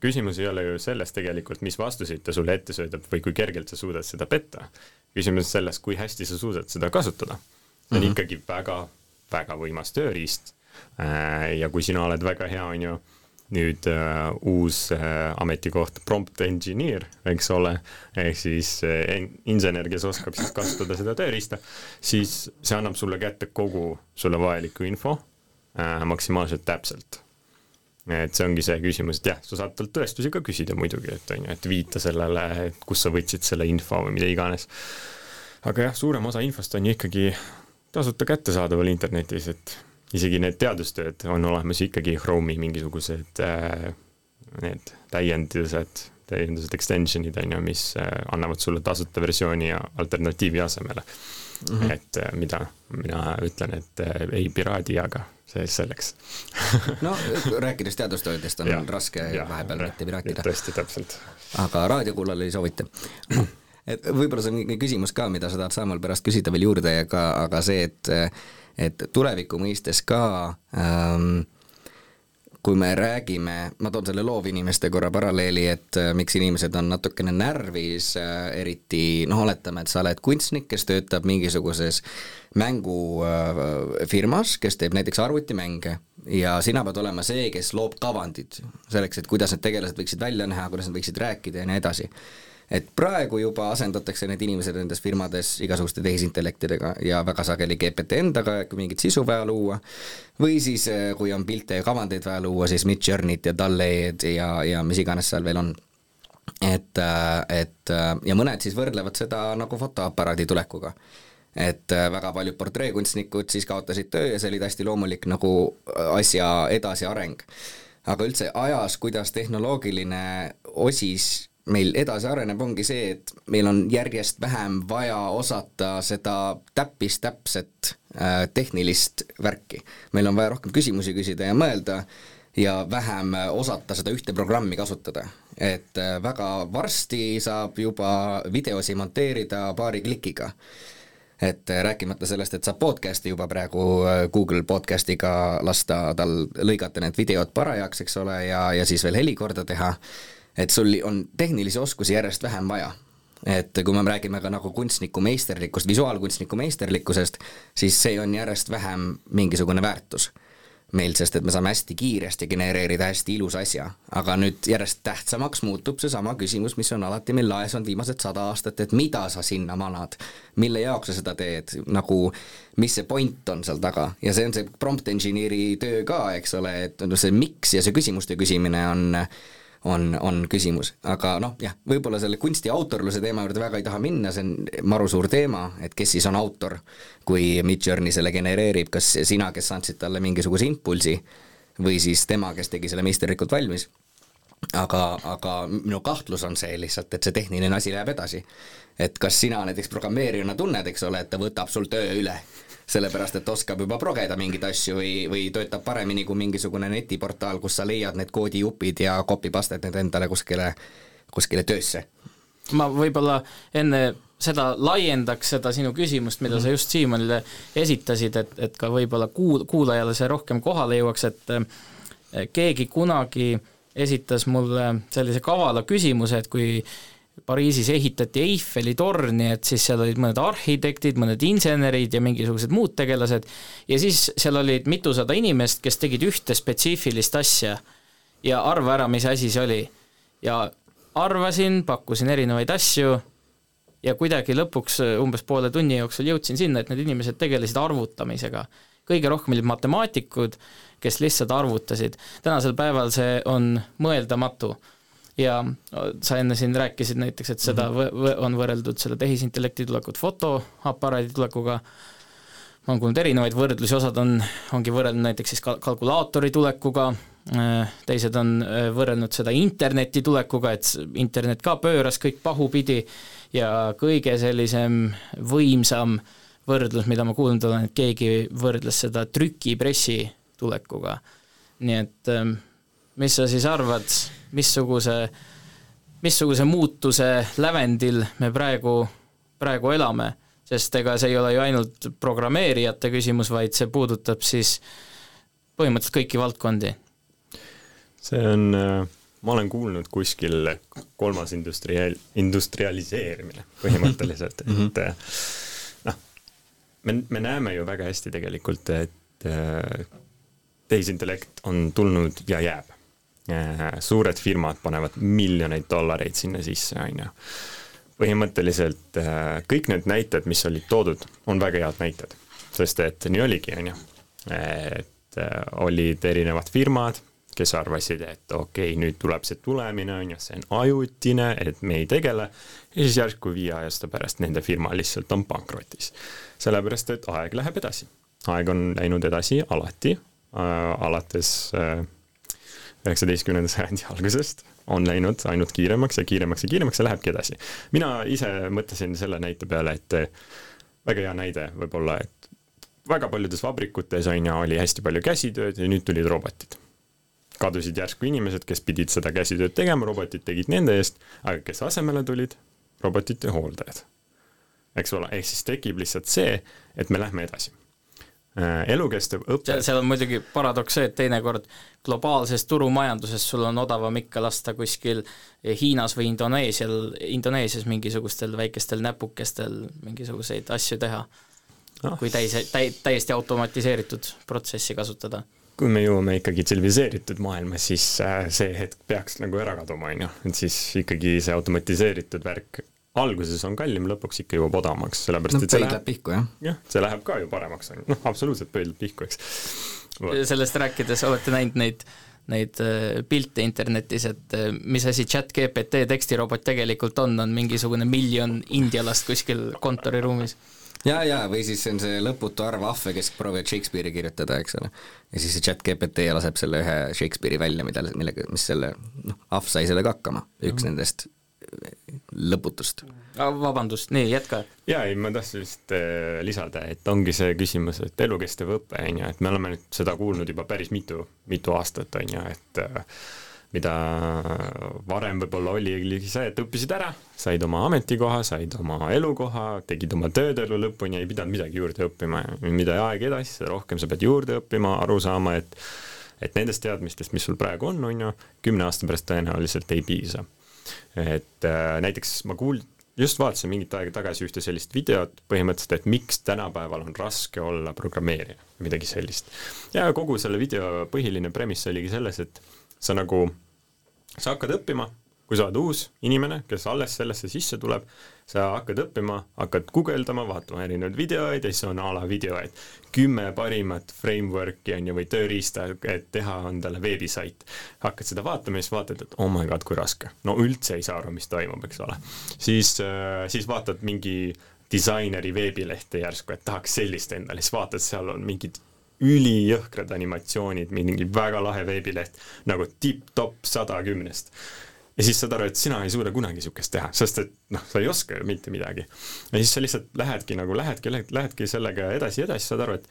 küsimus ei ole ju selles tegelikult, mis vastuseid ta sulle ette söödab või kui kergelt sa suudad seda petta. küsimus on selles, kui hästi sa suudad seda kasutada. see on mm -hmm. ikkagi väga, väga võimas tööriist. ja kui sina oled väga hea, on ju, nüüd äh, uus äh, ametikoht prompt engineer, eks ole, ehk siis äh, insener, kes oskab siis kasutada seda tööriista, siis see annab sulle kätte kogu sulle vajaliku info äh, maksimaalselt täpselt et see ongi see küsimus, et jah, sa saad talt tõestusi ka küsida muidugi, et on ju, et viita sellele, et kust sa võtsid selle info või mida iganes. aga jah, suurem osa infost on ju ikkagi tasuta kättesaadaval internetis, et isegi need teadustööd on olemas ikkagi Chrome'i mingisugused äh, need täiendused, täiendused extension'id on ju, mis äh, annavad sulle tasuta versiooni ja alternatiivi asemele mm. -hmm. et äh, mida mina ütlen, et äh, ei piraadi, aga see selleks no rääkides teadustöödest on Ja, raske jah, vahepeal mitte piraatida, tõesti, täpselt. aga raadiokuulajale ei soovita. et võib-olla see on küsimus ka, mida sa tahad Saamal pärast küsida veel juurde, aga, aga see, et et tuleviku mõistes ka ähm, kui me räägime, ma toon selle loovinimeste korra paralleeli, et äh, miks inimesed on natukene närvis äh,, eriti noh, oletame, et sa oled kunstnik, kes töötab mingisuguses mängufirmas, kes teeb näiteks arvutimänge ja sina pead olema see, kes loob kavandid selleks, et kuidas need tegelased võiksid välja näha, kuidas nad võiksid rääkida ja nii edasi et praegu juba asendatakse need inimesed nendes firmades igasuguste tehisintellektidega ja väga sageli GPT endaga, kui mingit sisu vaja luua, või siis eh, kui on pilte ja kavandeid vaja luua, siis Midjourney't ja Dalle'd ja, ja mis iganes seal veel on. et, et ja mõned siis võrdlevad seda nagu fotoaparaadi tulekuga. et eh, väga paljud portreekunstnikud siis kaotasid töö ja see oli täiesti loomulik nagu asja edasiareng. aga üldse ajas, kuidas tehnoloogiline osis meil edasi areneb, ongi see, et meil on järjest vähem vaja osata seda täppistäpset äh, tehnilist värki. meil on vaja rohkem küsimusi küsida ja mõelda ja vähem osata seda ühte programmi kasutada. et äh, väga varsti saab juba videosi monteerida paari klikiga et rääkimata sellest, et saab podcast'i juba praegu Google podcast'iga lasta tal lõigata need videod parajaks, eks ole, ja, ja siis veel heli korda teha et sul on tehnilisi oskusi järjest vähem vaja. et kui me räägime ka nagu kunstniku meisterlikkust, visuaalkunstniku meisterlikkusest, siis see on järjest vähem mingisugune väärtus meil, sest et me saame hästi kiiresti genereerida hästi ilusa asja, aga nüüd järjest tähtsamaks muutub seesama küsimus, mis on alati meil laes olnud viimased sada aastat, et mida sa sinna manad, mille jaoks sa seda teed, nagu mis see point on seal taga? ja see on see prompt engineer'i töö ka, eks ole, et no see miks ja see küsimuste küsimine on on, on küsimus, aga noh, jah, võib-olla selle kunsti autorluse teema juurde väga ei taha minna, see on maru suur teema, et kes siis on autor, kui Midjourney selle genereerib, kas sina, kes andsid talle mingisuguse impulsi või siis tema, kes tegi selle meisterlikult valmis. aga, aga minu kahtlus on see lihtsalt, et see tehniline asi läheb edasi. et kas sina näiteks programmeerijana tunned, eks ole, et ta võtab sul töö üle sellepärast, et oskab juba progeda mingeid asju või, või töötab paremini kui mingisugune netiportaal, kus sa leiad need koodijupid ja copy-paste'd need endale kuskile, kuskile töösse. ma võib-olla enne seda laiendaks seda sinu küsimust, mida mm -hmm. sa just Siimonile esitasid, et, et ka võib-olla kuul-, kuulajale see rohkem kohale jõuaks, et keegi kunagi esitas mulle sellise kavala küsimuse, et kui Pariisis ehitati Eiffeli torni, et siis seal olid mõned arhitektid, mõned insenerid ja mingisugused muud tegelased ja siis seal olid mitusada inimest, kes tegid ühte spetsiifilist asja ja arva ära, mis asi see oli. ja arvasin, pakkusin erinevaid asju ja kuidagi lõpuks umbes poole tunni jooksul jõudsin sinna, et need inimesed tegelesid arvutamisega. kõige rohkem olid matemaatikud, kes lihtsalt arvutasid. tänasel päeval see on mõeldamatu ja sa enne siin rääkisid näiteks, et seda mm -hmm. on võrreldud selle tehisintellekti tulekut fotoaparaadi tulekuga, ma olen kuulnud erinevaid võrdlusi, osad on, ongi võrrelnud näiteks siis kal-, kalkulaatori tulekuga, äh, teised on äh, võrrelnud seda interneti tulekuga, et internet ka pööras kõik pahupidi ja kõige sellisem võimsam võrdlus, mida ma kuulnud olen, et keegi võrdles seda trükipressi tulekuga. nii et ähm, mis sa siis arvad, missuguse, missuguse muutuse lävendil me praegu, praegu elame, sest ega see ei ole ju ainult programmeerijate küsimus, vaid see puudutab siis põhimõtteliselt kõiki valdkondi. see on, ma olen kuulnud kuskil kolmas industrial-, industrialiseerimine põhimõtteliselt, et mhm. noh, me, me näeme ju väga hästi tegelikult, et tehisintellekt on tulnud ja jääb Äh, suured firmad panevad miljoneid dollareid sinna sisse, on ju. põhimõtteliselt äh, kõik need näited, mis olid toodud, on väga head näited, sest et nii oligi, on ju. et äh, olid erinevad firmad, kes arvasid, et okei okay,, nüüd tuleb see tulemine, on ju, see on ajutine, et me ei tegele, ja siis järsku viie aasta pärast nende firma lihtsalt on pankrotis. sellepärast, et aeg läheb edasi. aeg on läinud edasi alati äh,, alates äh, üheksateistkümnenda sajandi algusest on läinud ainult kiiremaks ja kiiremaks ja kiiremaks ja lähebki edasi. mina ise mõtlesin selle näite peale, et väga hea näide võib-olla, et väga paljudes vabrikutes on ju, oli hästi palju käsitööd ja nüüd tulid robotid. kadusid järsku inimesed, kes pidid seda käsitööd tegema, robotid tegid nende eest, aga kes asemele tulid? robotite hooldajad. eks ole, ehk siis tekib lihtsalt see, et me lähme edasi elukestev õpe. seal on muidugi paradoks see, et teinekord globaalses turumajanduses sul on odavam ikka lasta kuskil Hiinas või Indoneesial, Indoneesias mingisugustel väikestel näpukestel mingisuguseid asju teha no., kui täis, täi-, täiesti automatiseeritud protsessi kasutada kui me jõuame ikkagi tsiviliseeritud maailma, siis äh, see hetk peaks nagu ära kaduma, on ju, et siis ikkagi see automatiseeritud värk alguses on kallim, lõpuks ikka jõuab odavamaks, sellepärast no, et see läheb pihku, jah. jah, see läheb ka ju paremaks, on ju, noh, absoluutselt pöidlab pihku, eks. sellest rääkides olete näinud neid neid äh, pilte internetis, et äh, mis asi chat GPT tekstirobot tegelikult on, on mingisugune miljon indialast kuskil kontoriruumis. ja, ja või siis on see lõputu arv ahve, kes proovivad Shakespeare'i kirjutada, eks ole. ja siis see chat GPT laseb selle ühe Shakespeare'i välja, mida, millega, mis selle, noh, ahv sai sellega hakkama, üks mm -hmm. nendest lõputust. vabandust, nii, jätka. jaa, ei, ma tahtsin vist äh, lisada, et ongi see küsimus, et elukestev õpe, on ju, et me oleme nüüd seda kuulnud juba päris mitu, mitu aastat, on ju, et äh, mida varem võib-olla oli, oli see, et õppisid ära, said oma ametikoha, said oma elukoha, tegid oma tööd elu lõpuni ja ei pidanud midagi juurde õppima. mida aeg edasi, seda rohkem sa pead juurde õppima, aru saama, et et nendest teadmistest, mis sul praegu on, on ju, kümne aasta pärast tõenäoliselt ei piisa et äh, näiteks ma kuul-, just vaatasin mingit aega tagasi ühte sellist videot põhimõtteliselt, et miks tänapäeval on raske olla programmeerija, midagi sellist. ja kogu selle video põhiline premiss oligi selles, et sa nagu, sa hakkad õppima kui sa oled uus inimene, kes alles sellesse sisse tuleb, sa hakkad õppima, hakkad guugeldama, vaatama erinevaid videoid ja siis on a la video, et kümme parimat framework'i on ju või tööriista, et teha endale veebisait. hakkad seda vaatama ja siis vaatad, et oh my god, kui raske. no üldse ei saa aru, mis toimub, eks ole. siis, äh, siis vaatad mingi disaineri veebilehte järsku, et tahaks sellist endale, siis vaatad, seal on mingid ülijõhkrad animatsioonid, mingi väga lahe veebileht nagu tipp-topp sada kümnest ja siis saad aru, et sina ei suuda kunagi niisugust teha, sest et noh, sa ei oska ju mitte midagi. ja siis sa lihtsalt lähedki nagu, lähedki, lähedki sellega edasi, edasi, saad aru, et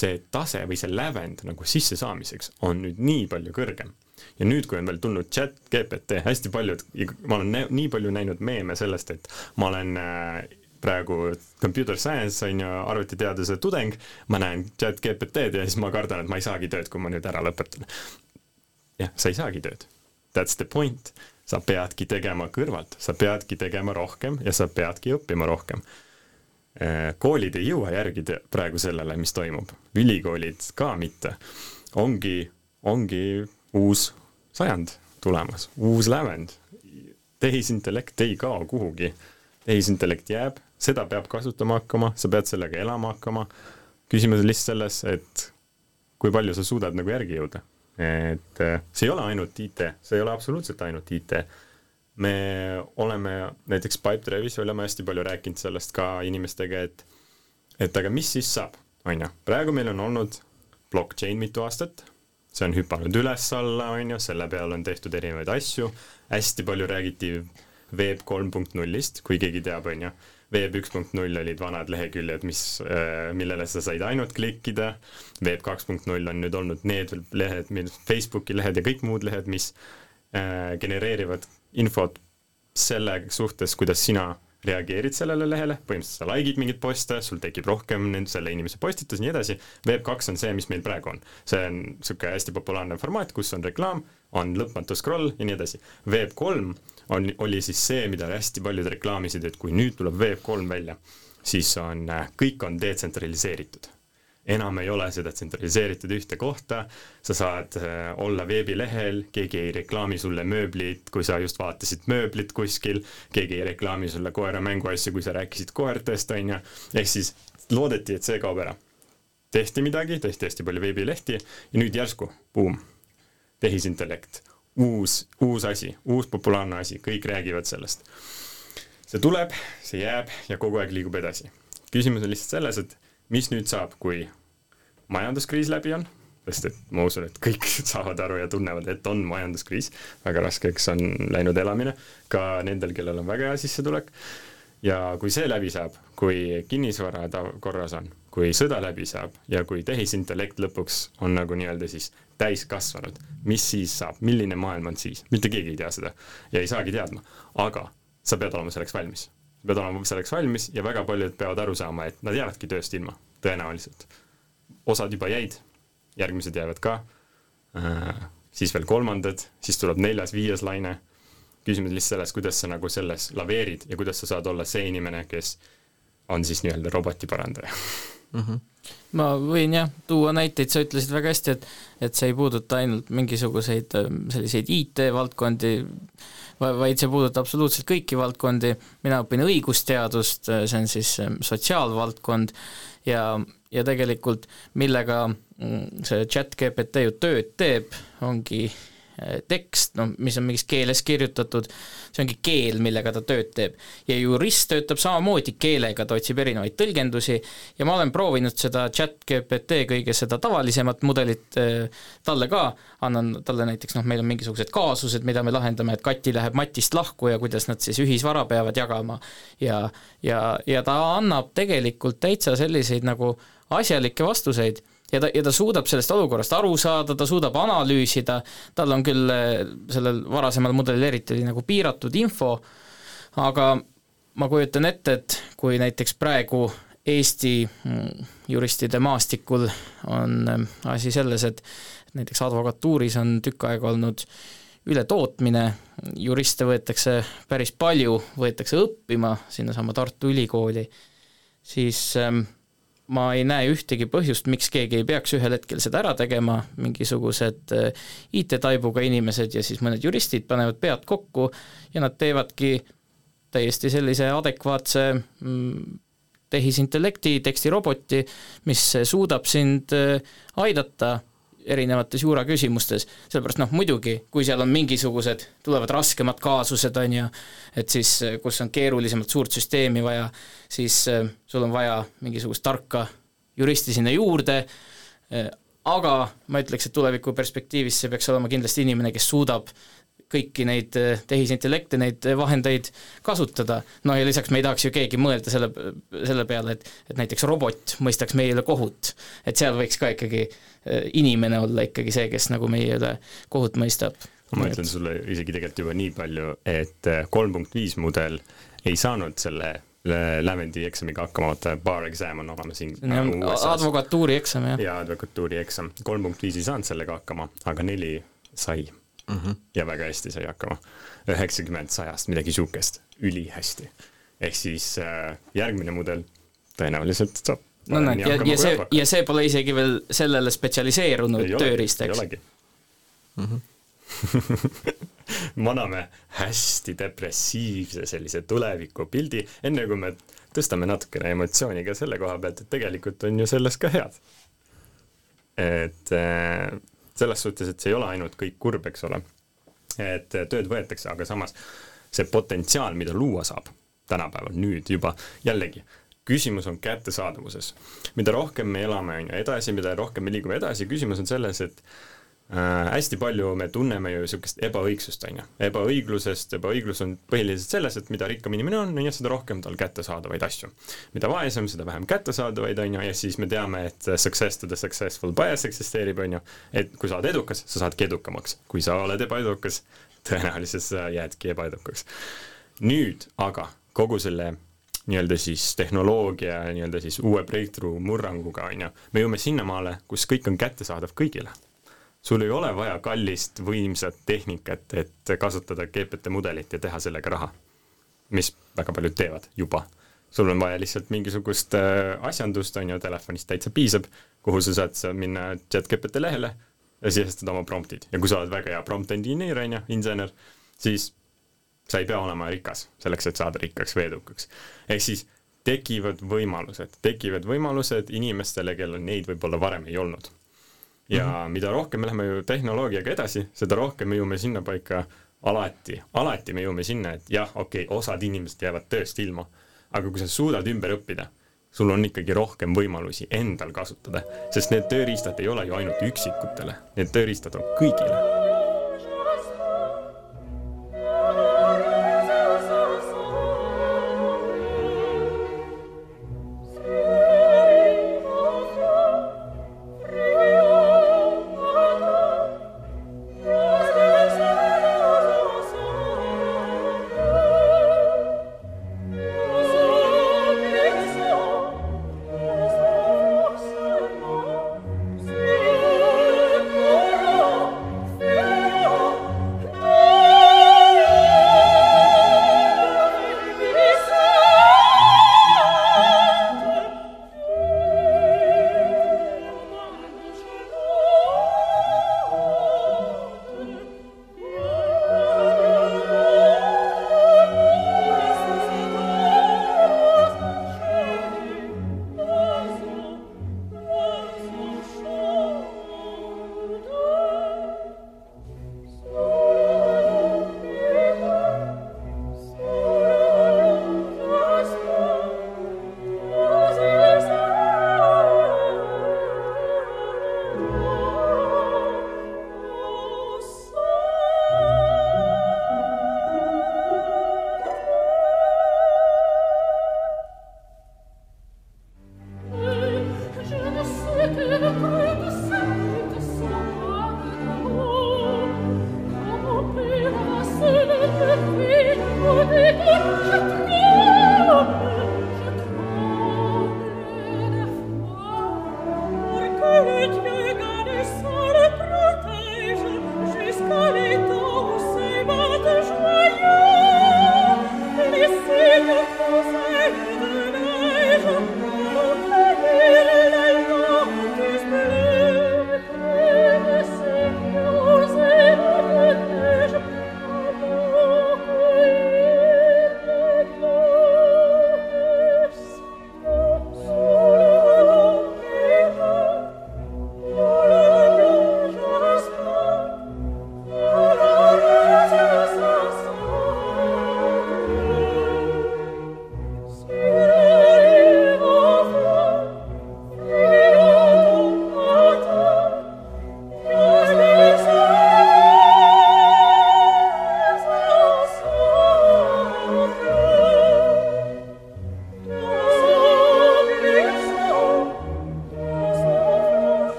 see tase või see lävend nagu sissesaamiseks on nüüd nii palju kõrgem. ja nüüd, kui on veel tulnud chat GPT, hästi paljud, ma olen nii palju näinud meeme sellest, et ma olen äh, praegu computer science on ju, arvutiteaduse tudeng, ma näen chat GPT-d ja siis ma kardan, et ma ei saagi tööd, kui ma nüüd ära lõpetan. jah, sa ei saagi tööd. That's the point sa peadki tegema kõrvalt, sa peadki tegema rohkem ja sa peadki õppima rohkem. Äh, koolid ei jõua järgi praegu sellele, mis toimub, ülikoolid ka mitte. ongi, ongi uus sajand tulemas, uus lävend. tehisintellekt ei kao kuhugi, tehisintellekt jääb, seda peab kasutama hakkama, sa pead sellega elama hakkama. küsimus on lihtsalt selles, et kui palju sa suudad nagu järgi jõuda et äh, see ei ole ainult IT, see ei ole absoluutselt ainult IT. me oleme näiteks Pipedrive'is oleme hästi palju rääkinud sellest ka inimestega, et et aga mis siis saab, on ju, praegu meil on olnud blockchain mitu aastat, see on hüpanud üles-alla, on ju, selle peale on tehtud erinevaid asju, hästi palju räägiti Web kolm punkt nullist, kui keegi teab, on ju Web üks punkt null olid vanad leheküljed, mis, äh, millele sa said ainult klikkida, Web kaks punkt null on nüüd olnud need lehed, Facebooki lehed ja kõik muud lehed, mis äh, genereerivad infot selle suhtes, kuidas sina reageerid sellele lehele, põhimõtteliselt sa like'id mingeid poste, sul tekib rohkem nende, selle inimese postitus ja nii edasi, Web kaks on see, mis meil praegu on. see on niisugune hästi populaarne formaat, kus on reklaam, on lõpmatu scroll ja nii edasi. Web kolm on, oli siis see, mida hästi paljud reklaamisid, et kui nüüd tuleb Web3 välja, siis on, kõik on detsentraliseeritud. Enam ei ole seda tsentraliseeritud ühte kohta, sa saad äh, olla veebilehel, keegi ei reklaami sulle mööblit, kui sa just vaatasid mööblit kuskil, keegi ei reklaami sulle koera mänguasju, kui sa rääkisid koertest, on ju, ehk siis loodeti, et see kaob ära. tehti midagi, tehti hästi palju veebilehti ja nüüd järsku, buum, tehisintellekt uus, uus asi, uus populaarne asi, kõik räägivad sellest. see tuleb, see jääb ja kogu aeg liigub edasi. küsimus on lihtsalt selles, et mis nüüd saab, kui majanduskriis läbi on, sest et ma usun, et kõik saavad aru ja tunnevad, et on majanduskriis, väga raskeks on läinud elamine, ka nendel, kellel on väga hea sissetulek, ja kui see läbi saab, kui kinnisvara korras on, kui sõda läbi saab ja kui tehisintellekt lõpuks on nagu nii-öelda siis täiskasvanud, mis siis saab, milline maailm on siis, mitte keegi ei tea seda ja ei saagi teadma, aga sa pead olema selleks valmis. Pead olema selleks valmis ja väga paljud peavad aru saama, et nad jäävadki tööst ilma, tõenäoliselt. osad juba jäid, järgmised jäävad ka. Äh,, siis veel kolmandad, siis tuleb neljas-viies laine, küsimus lihtsalt selles, kuidas sa nagu selles laveerid ja kuidas sa saad olla see inimene, kes on siis nii-öelda roboti parandaja mm. -hmm ma võin jah, tuua näiteid, sa ütlesid väga hästi, et et see ei puuduta ainult mingisuguseid ähm, selliseid IT-valdkondi, vaid see puudutab absoluutselt kõiki valdkondi, mina õpin õigusteadust, äh, see on siis ähm, sotsiaalvaldkond. Ja, ja tegelikult millega mm, see chat GPT ju tööd teeb, ongi tekst, no mis on mingis keeles kirjutatud, see ongi keel, millega ta tööd teeb. ja jurist töötab samamoodi keelega, ta otsib erinevaid tõlgendusi ja ma olen proovinud seda chat GPT kõige seda tavalisemat mudelit eh, talle ka, annan talle näiteks noh, meil on mingisugused kaasused, mida me lahendame, et Kati läheb Matist lahku ja kuidas nad siis ühisvara peavad jagama. ja, ja, ja ta annab tegelikult täitsa selliseid nagu asjalikke vastuseid ja ta, ja ta suudab sellest olukorrast aru saada, ta suudab analüüsida, tal on küll eh, sellel varasemal mudelil eriti oli nagu piiratud info, aga ma kujutan ette, et kui näiteks praegu Eesti mm, juristide maastikul on eh, asi selles, et näiteks advokatuuris on tükk aega olnud ületootmine, juriste võetakse päris palju, võetakse õppima sinnasama Tartu Ülikooli, siis ähm, ma ei näe ühtegi põhjust, miks keegi ei peaks ühel hetkel seda ära tegema, mingisugused äh, IT-taibuga inimesed ja siis mõned juristid panevad pead kokku ja nad teevadki täiesti sellise adekvaatse mm, tehisintellekti, tekstiroboti, mis suudab sind äh, aidata erinevates juuraküsimustes, sellepärast noh, muidugi, kui seal on mingisugused, tulevad raskemad kaasused, on ju, et siis, kus on keerulisemalt suurt süsteemi vaja, siis äh, sul on vaja mingisugust tarka juristi sinna juurde, äh, aga ma ütleks, et tuleviku perspektiivis see peaks olema kindlasti inimene, kes suudab kõiki neid eh, tehisintellekte, neid eh, vahendeid kasutada. no ja lisaks me ei tahaks ju keegi mõelda selle, selle peale, et, et näiteks robot mõistaks meie üle kohut. et seal võiks ka ikkagi eh, inimene olla ikkagi see, kes nagu meie üle kohut mõistab. ma ütlen sulle isegi tegelikult juba nii palju, et kolm punkt viis mudel ei saanud selle lävendi eksamiga hakkama, vaata bar exam on olemas siin advokatuuri eksam, jah. jaa, advokatuuri eksam, kolm punkt viis ei saanud sellega hakkama, aga neli sai mm -hmm. ja väga hästi sai hakkama. üheksakümmend sajast, midagi sihukest, ülihästi. ehk siis äh, järgmine mudel tõenäoliselt saab no näed, ja, ja see, ja see pole isegi veel sellele spetsialiseerunud tööriist, eks? ei mm. -hmm. me anname hästi depressiivse sellise tulevikupildi, enne kui me tõstame natukene emotsiooni ka selle koha pealt, et tegelikult on ju selles ka head. et äh, selles suhtes, et see ei ole ainult kõik kurb, eks ole, et tööd võetakse, aga samas see potentsiaal, mida luua saab tänapäeval nüüd juba jällegi küsimus on kättesaadavuses. mida rohkem me elame, on ju, edasi, mida rohkem me liigume edasi, küsimus on selles, et äh, hästi palju me tunneme ju niisugust ebaõigsust, on ju. ebaõiglusest, ebaõiglus on põhiliselt selles, et mida rikkam inimene on, on ju, seda rohkem tal kättesaadavaid asju. mida vaesem, seda vähem kättesaadavaid, on ju, ja siis me teame, et success to the successful bias eksisteerib, on ju, et kui sa oled edukas, sa saadki edukamaks. kui sa oled ebaedukas, tõenäoliselt sa jäädki ebaedukaks. nüüd aga kogu selle nii-öelda siis tehnoloogia nii-öelda siis uue breakthrough murranguga, on ju, me jõuame sinnamaale, kus kõik on kättesaadav kõigile. Sul ei ole vaja kallist võimsat tehnikat, et kasutada GPT mudelit ja teha sellega raha. mis väga paljud teevad juba. sul on vaja lihtsalt mingisugust äh, asjandust, on ju, telefonist täitsa piisab, kuhu sa saad sa minna chat GPT lehele ja sisestada oma promptid ja kui sa oled väga hea prompt engineer, on ju, insener, siis sa ei pea olema rikas selleks, et saada rikkaks või edukaks. ehk siis tekivad võimalused, tekivad võimalused inimestele, kellel neid võib-olla varem ei olnud. Ja mm -hmm. mida rohkem me läheme ju tehnoloogiaga edasi, seda rohkem me jõuame sinnapaika alati, alati me jõuame sinna, et jah, okei okay,, osad inimesed jäävad tööst ilma, aga kui sa suudad ümber õppida, sul on ikkagi rohkem võimalusi endal kasutada, sest need tööriistad ei ole ju ainult üksikutele, need tööriistad on kõigile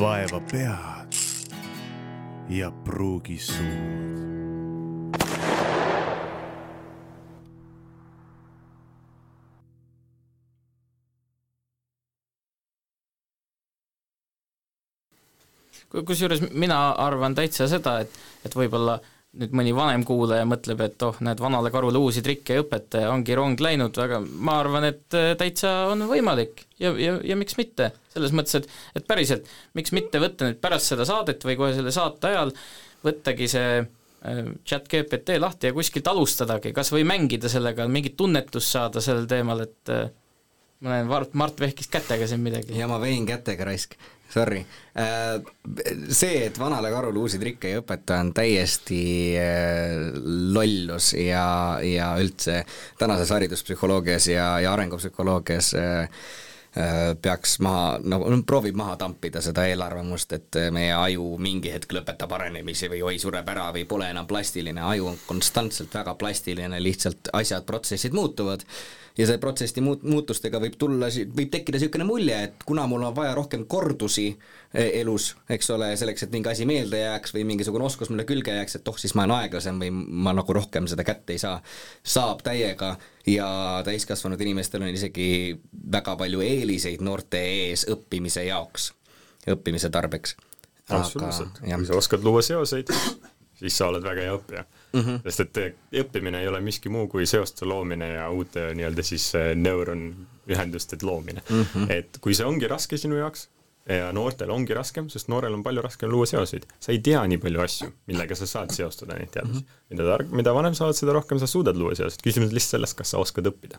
vaeva pead ja pruugi suud. kusjuures mina arvan täitsa seda, et, et võib-olla nüüd mõni vanem kuulaja mõtleb, et oh, näed, vanale karule uusi trikke ei õpeta ja ongi rong läinud, aga ma arvan, et äh, täitsa on võimalik ja, ja, ja miks mitte. selles mõttes, et, et päriselt, miks mitte võtta nüüd pärast seda saadet või kohe selle saate ajal, võttagi see äh, chat GPT lahti ja kuskilt alustadagi, kas või mängida sellega, mingit tunnetust saada sellel teemal, et äh, ma näen, Mart, Mart vehkis kätega siin midagi. ja ma vein kätega raisk, sorry. Äh, see, et vanale karule uusi trikke ei õpeta, on täiesti äh, lollus ja, ja üldse tänases hariduspsühholoogias ja, ja arengupsühholoogias äh, peaks maha, nagu no, proovib maha tampida seda eelarvamust, et meie aju mingi hetk lõpetab arenemise või oi, sureb ära või pole enam plastiline, aju on konstantselt väga plastiline, lihtsalt asjad, protsessid muutuvad ja see protsessi muut-, muutustega võib tulla, võib tekkida niisugune mulje, et kuna mul on vaja rohkem kordusi e, elus, eks ole, selleks, et mingi asi meelde jääks või mingisugune oskus mulle külge jääks, et oh, siis ma olen aeglasem või ma nagu rohkem seda kätte ei saa, saab täiega. Ja täiskasvanud inimestel on isegi väga palju eeliseid noorte ees õppimise jaoks, õppimise tarbeks. absoluutselt, kui sa oskad luua seoseid, siis sa oled väga hea õppija mm. -hmm. sest et õppimine ei ole miski muu kui seoste loomine ja uute nii-öelda siis äh, neuronühenduste loomine mm. -hmm. et kui see ongi raske sinu jaoks ja noortel ongi raskem, sest noorel on palju raskem luua seoseid. sa ei tea nii palju asju, millega sa saad seostada neid teadmisi mm. -hmm. mida targ, mida vanem sa oled, seda rohkem sa suudad luua seoseid, küsimus on lihtsalt selles, kas sa oskad õppida.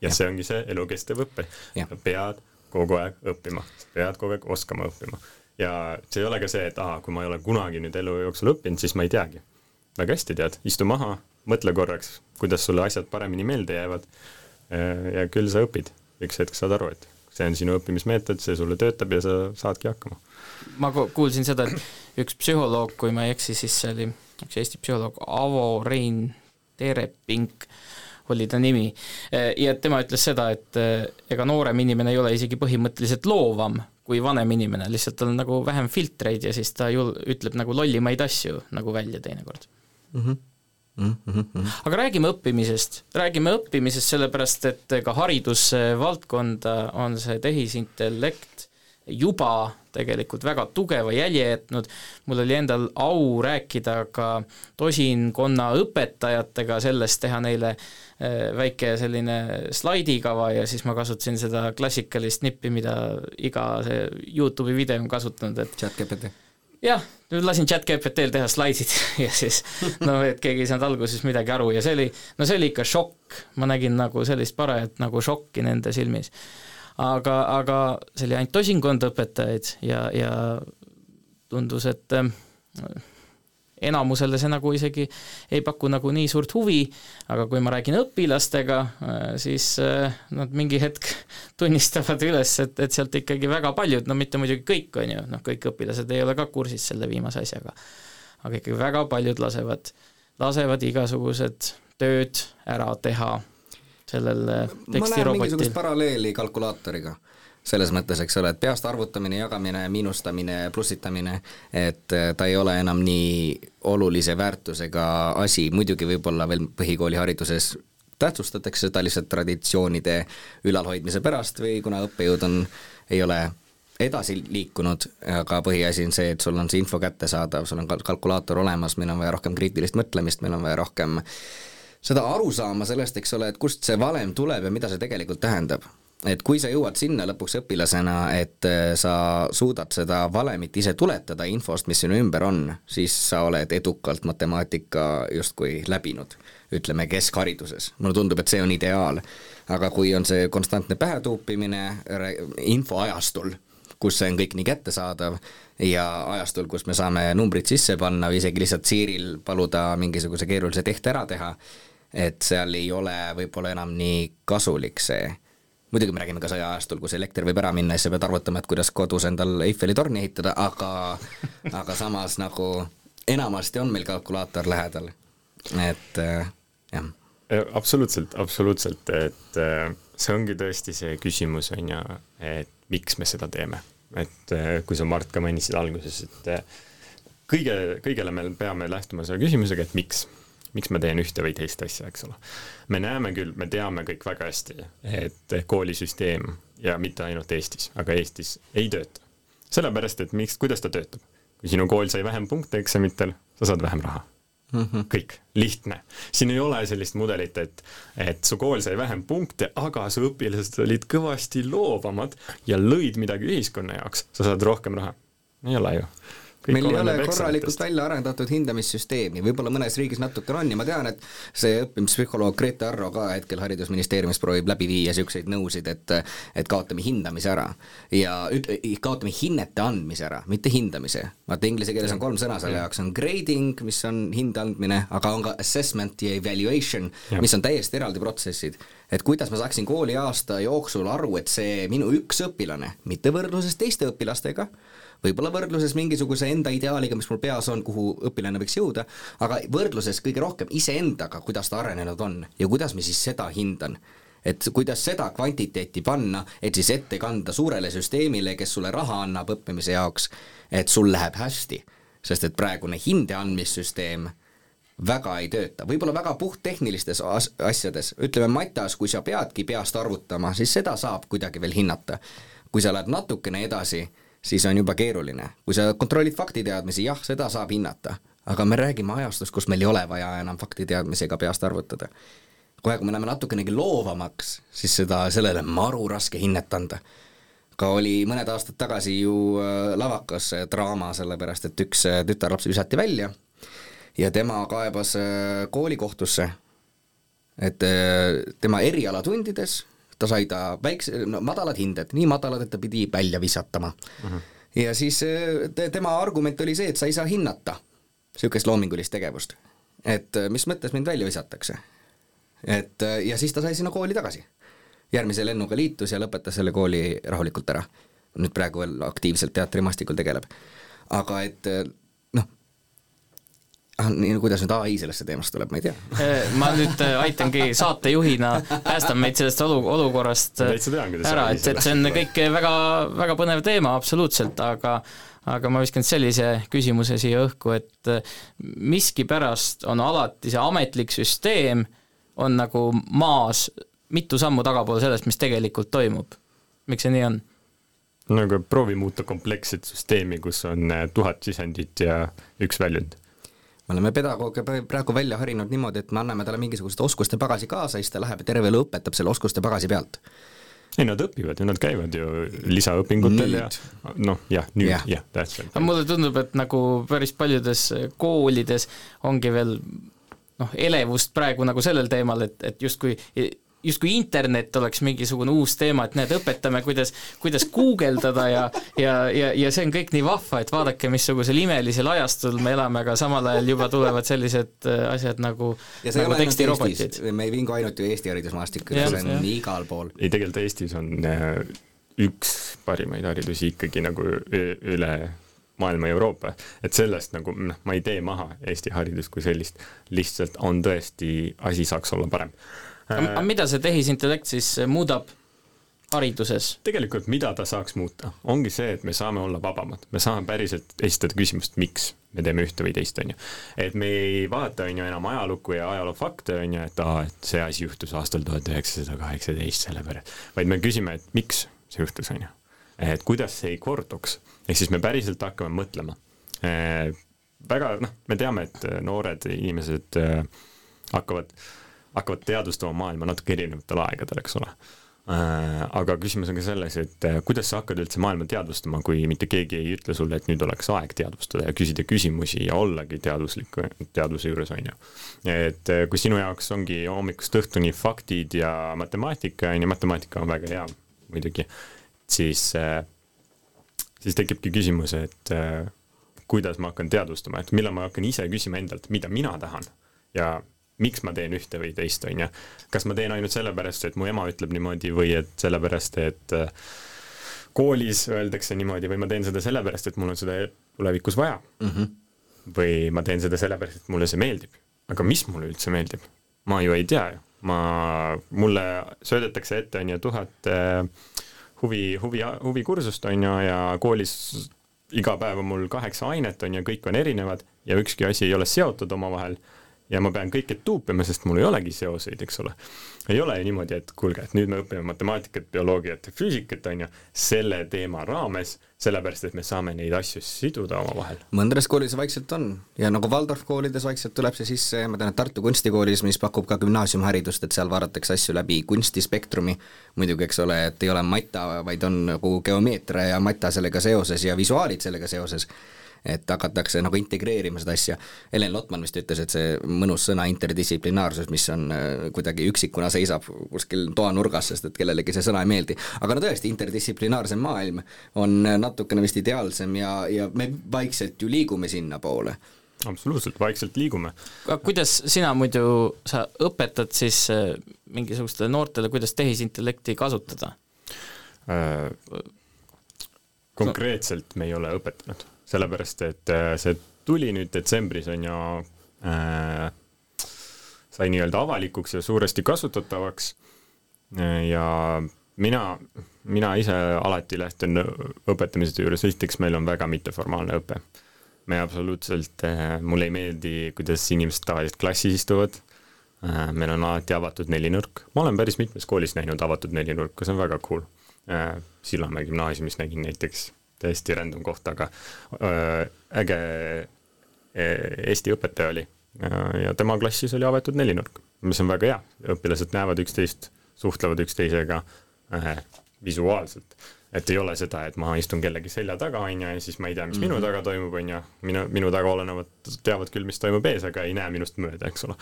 ja, ja see ongi see elukestev õpe. sa pead kogu aeg õppima, pead kogu aeg oskama õppima ja see ei ole ka see, et aa, kui ma ei ole kunagi nüüd elu jooksul õppinud, siis ma ei teagi väga hästi tead, istu maha, mõtle korraks, kuidas sulle asjad paremini meelde jäävad. Äh, ja küll sa õpid, üks hetk saad aru, et see on sinu õppimismeetod, see sulle töötab ja sa saadki hakkama. ma kuulsin seda, et üks psühholoog, kui ma ei eksi, siis see oli üks Eesti psühholoog Avo-Rein Terepink, oli ta nimi, äh, ja tema ütles seda, et äh, ega noorem inimene ei ole isegi põhimõtteliselt loovam kui vanem inimene, lihtsalt tal on nagu vähem filtreid ja siis ta ju ütleb nagu lollimaid asju nagu välja teinekord mm. -hmm. Mm -hmm. aga räägime õppimisest, räägime õppimisest sellepärast, et ka haridusvaldkonda on see tehisintellekt juba tegelikult väga tugeva jälje jätnud, mul oli endal au rääkida ka tosinkonna õpetajatega sellest, teha neile äh, väike selline slaidikava ja siis ma kasutasin seda klassikalist nippi, mida iga see Youtube'i video on kasutanud, et chat GPT jah, nüüd lasin chat GPT-l teha slaidid ja siis no et keegi ei saanud alguses midagi aru ja see oli, no see oli ikka šokk, ma nägin nagu sellist parajat nagu šokki nende silmis. aga, aga see oli ainult tosinkond õpetajaid ja, ja tundus, et äh, enamusele see nagu isegi ei paku nagu nii suurt huvi, aga kui ma räägin õpilastega, äh, siis äh, nad mingi hetk tunnistavad üles, et, et sealt ikkagi väga paljud, no mitte muidugi kõik, on ju, noh, kõik õpilased ei ole ka kursis selle viimase asjaga, aga ikkagi väga paljud lasevad, lasevad igasugused tööd ära teha sellel tekstirobotil. ma näen mingisugust paralleeli kalkulaatoriga selles mõttes, eks ole, et peast arvutamine, jagamine, miinustamine, plussitamine, et äh, ta ei ole enam nii olulise väärtusega asi, muidugi võib-olla veel põhikoolihariduses tähtsustatakse seda lihtsalt traditsioonide ülalhoidmise pärast või kuna õppejõud on, ei ole edasi liikunud, aga põhiasi on see, et sul on see info kättesaadav, sul on kalkulaator olemas, meil on vaja rohkem kriitilist mõtlemist, meil on vaja rohkem seda arusaama sellest, eks ole, et kust see valem tuleb ja mida see tegelikult tähendab et kui sa jõuad sinna lõpuks õpilasena, et äh, sa suudad seda valemit ise tuletada infost, mis sinu ümber on, siis sa oled edukalt matemaatika justkui läbinud, ütleme keskhariduses. mulle tundub, et see on ideaal. aga kui on see konstantne pähetuupimine infoajastul, kus see on kõik nii kättesaadav ja ajastul, kus me saame numbrid sisse panna või isegi lihtsalt Siiril paluda mingisuguse keerulise tehte ära teha, et seal ei ole võib-olla enam nii kasulik see muidugi me räägime ka sõjaajastul, kus elekter võib ära minna ja siis sa pead arvutama, et kuidas kodus endal Eiffeli torni ehitada, aga aga samas nagu enamasti on meil kalkulaator lähedal, et äh, jah. absoluutselt, absoluutselt, et äh, see ongi tõesti see küsimus, on ju, et miks me seda teeme. et äh, kui sa, Mart, ka mainisid alguses, et kõige, kõigele me peame lähtuma selle küsimusega, et miks miks ma teen ühte või teist asja, eks ole. me näeme küll, me teame kõik väga hästi, et koolisüsteem ja mitte ainult Eestis, aga Eestis ei tööta. sellepärast, et miks, kuidas ta töötab? kui sinu kool sai vähem punkte eksamitel, sa saad vähem raha mm. -hmm. kõik, lihtne. siin ei ole sellist mudelit, et, et su kool sai vähem punkte, aga su õpilased olid kõvasti loovamad ja lõid midagi ühiskonna jaoks, sa saad rohkem raha. ei ole ju meil ei ole korralikult välja arendatud hindamissüsteemi, võib-olla mõnes riigis natukene on ja ma tean, et see õppimispsühholoog Grete Arro ka hetkel Haridusministeeriumis proovib läbi viia niisuguseid nõusid, et et kaotame hindamise ära. ja üt-, kaotame hinnete andmise ära, mitte hindamise. vaata inglise keeles on kolm sõna selle jaoks, on grading, mis on hinde andmine, aga on ka assessment ja evaluation, mis on täiesti eraldi protsessid. Et kuidas ma saaksin kooliaasta jooksul aru, et see minu üks õpilane, mitte võrdluses teiste õpilastega, võib-olla võrdluses mingisuguse enda ideaaliga, mis mul peas on, kuhu õpilane võiks jõuda, aga võrdluses kõige rohkem iseendaga, kuidas ta arenenud on ja kuidas ma siis seda hindan et kuidas seda kvantiteeti panna, et siis ette kanda suurele süsteemile, kes sulle raha annab õppimise jaoks, et sul läheb hästi. sest et praegune hinde andmissüsteem väga ei tööta, võib-olla väga puhttehnilistes as-, asjades, ütleme matas, kui sa peadki peast arvutama, siis seda saab kuidagi veel hinnata. kui sa lähed natukene edasi, siis on juba keeruline. kui sa kontrollid faktiteadmisi, jah, seda saab hinnata, aga me räägime ajastust, kus meil ei ole vaja enam faktiteadmisi ega peast arvutada. kohe, kui me läheme natukenegi loovamaks, siis seda, sellele maru raske hinnet anda. ka oli mõned aastad tagasi ju äh, lavakas draama, sellepärast et üks äh, tütarlaps visati välja ja tema kaebas äh, koolikohtusse, et tema erialatundides ta sai ta väikse, no madalad hinded, nii madalad, et ta pidi välja visatama. Mhm. -huh. ja siis äh, te, tema argument oli see, et sa ei saa hinnata niisugust loomingulist tegevust. et äh, mis mõttes mind välja visatakse. et äh, ja siis ta sai sinna kooli tagasi. järgmise lennuga liitus ja lõpetas selle kooli rahulikult ära. nüüd praegu veel aktiivselt teatrimastikul tegeleb. aga et nii, no kuidas nüüd ai sellesse teemasse tuleb, ma ei tea. Äh, ma nüüd äh, aitangi saatejuhina, päästan meid sellest olu, olukorrast äh, ära, et, et see on kõik väga, väga põnev teema, absoluutselt, aga aga ma viskan sellise küsimuse siia õhku, et miskipärast on alati see ametlik süsteem, on nagu maas mitu sammu tagapool sellest, mis tegelikult toimub. miks see nii on? no aga proovi muuta kompleksset süsteemi, kus on tuhat sisendit ja üks väljund me oleme pedagooge praegu välja harinud niimoodi, et me anname talle mingisugust oskuste pagasi kaasa ja siis ta läheb ja terve elu õpetab selle oskuste pagasi pealt. ei, nad õpivad ju, nad käivad ju lisaõpingutel nüüd. ja noh, jah, nüüd jah ja,, täpselt. mulle tundub, et nagu päris paljudes koolides ongi veel noh, elevust praegu nagu sellel teemal, et, et justkui justkui internet oleks mingisugune uus teema, et näed, õpetame, kuidas, kuidas guugeldada ja ja, ja, ja see on kõik nii vahva, et vaadake, missugusel imelisel ajastul me elame, aga samal ajal juba tulevad sellised äh, asjad nagu ja see nagu ei ole ainult Eestis, me ei vingu ainult ju Eesti haridusmaastikul, see on ja. igal pool. ei, tegelikult Eestis on äh, üks parimaid haridusi ikkagi nagu üle maailma ja Euroopa, et sellest nagu noh, ma ei tee maha Eesti haridust kui sellist, lihtsalt on tõesti, asi saaks olla parem aga mida see tehisintellekt siis muudab hariduses? tegelikult mida ta saaks muuta, ongi see, et me saame olla vabamad, me saame päriselt esitada küsimust, miks me teeme ühte või teist, on ju. et me ei vaata, on ju, enam ajalukku ja ajaloo fakte, on ju, et aa, et see asi juhtus aastal tuhat üheksasada kaheksateist, sellepärast, vaid me küsime, et miks see juhtus, on ju. et kuidas see ei korduks, ehk siis me päriselt hakkame mõtlema. väga, noh, me teame, et noored inimesed hakkavad äh, hakkavad teadvustama maailma natuke erinevatel aegadel, eks ole äh, aga küsimus on ka selles, et äh, kuidas sa hakkad üldse maailma teadvustama, kui mitte keegi ei ütle sulle, et nüüd oleks aeg teadvustada ja küsida küsimusi ja ollagi teaduslik, teadvuse juures, on ju. et äh, kui sinu jaoks ongi hommikust õhtuni faktid ja matemaatika, on ju, matemaatika on väga hea muidugi, siis, siis tekibki küsimus, et kuidas ma hakkan teadvustama, et millal ma hakkan ise küsima endalt, mida mina tahan ja miks ma teen ühte või teist, on ju. kas ma teen ainult sellepärast, et mu ema ütleb niimoodi või et sellepärast, et äh, koolis öeldakse niimoodi või ma teen seda sellepärast, et mul on seda tulevikus vaja mm. -hmm. või ma teen seda sellepärast, et mulle see meeldib. aga mis mulle üldse meeldib? ma ju ei tea ju. ma, mulle söödetakse ette, on ju, tuhat äh, huvi, huvi, huvikursust, on ju, ja koolis iga päev on mul kaheksa ainet, on ju, kõik on erinevad ja ükski asi ei ole seotud omavahel ja ma pean kõike tuupima, sest mul ei olegi seoseid, eks ole. ei ole ju niimoodi, et kuulge, et nüüd me õpime matemaatikat, bioloogiat ja füüsikat, on ju, selle teema raames, sellepärast et me saame neid asju siduda omavahel. mõndades koolides vaikselt on ja nagu Waldorf koolides vaikselt tuleb see sisse, ma tean, et Tartu Kunstikoolis, mis pakub ka gümnaasiumiharidust, et seal vaadatakse asju läbi kunstispektrumi, muidugi eks ole, et ei ole mata, vaid on nagu geomeetria ja mata sellega seoses ja visuaalid sellega seoses et hakatakse nagu integreerima seda asja. Helen Lotman vist ütles, et see mõnus sõna interdistsiplinaarsus, mis on äh, kuidagi üksikuna seisab kuskil toanurgas, sest et kellelegi see sõna ei meeldi. aga no tõesti, interdistsiplinaarsem maailm on natukene vist ideaalsem ja, ja me vaikselt ju liigume sinnapoole absoluutselt, vaikselt liigume. aga kuidas sina muidu, sa õpetad siis äh, mingisugustele noortele, kuidas tehisintellekti kasutada äh,? konkreetselt me ei ole õpetanud sellepärast et äh, see tuli nüüd detsembris, on ju äh,, sai nii-öelda avalikuks ja suuresti kasutatavaks ja mina, mina ise alati lähtun õpetamise juures, esiteks meil on väga mitteformaalne õpe. me absoluutselt, äh, mulle ei meeldi, kuidas inimesed tavaliselt klassis istuvad, äh, meil on alati avatud nelinurk, ma olen päris mitmes koolis näinud avatud nelinurka, see on väga cool. Sillamäe gümnaasiumis nägin näiteks täiesti random koht, aga äh, äge äh, Eesti õpetaja oli ja tema klassis oli avatud nelinurk, mis on väga hea, õpilased näevad üksteist, suhtlevad üksteisega äh, visuaalselt. et ei ole seda, et ma istun kellegi selja taga, on ju, ja siis ma ei tea, mis mm -hmm. minu mhm. taga toimub, on ju, minu, minu taga olenevad teavad küll, mis toimub ees, aga ei näe minust mööda, eks ole.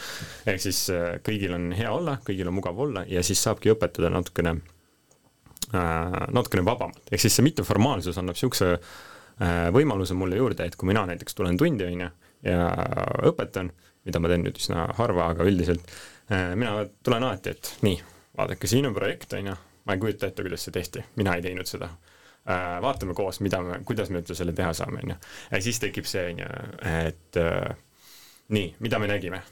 ehk siis äh, kõigil on hea olla, kõigil on mugav olla ja siis saabki õpetada natukene Äh, natukene vabamalt, ehk siis see mitteformaalsus annab niisuguse äh, võimaluse mulle juurde, et kui mina näiteks tulen tundi, on ju, ja õpetan, mida ma teen nüüd üsna harva, aga üldiselt äh, mina tulen alati, et nii, vaadake, siin on projekt, on ju, ma ei kujuta ette, kuidas see tehti, mina ei teinud seda. vaatame koos, mida me, kuidas me üldse selle teha saame, on ju. ja siis tekib see, on ju, et nii, mida me nägime?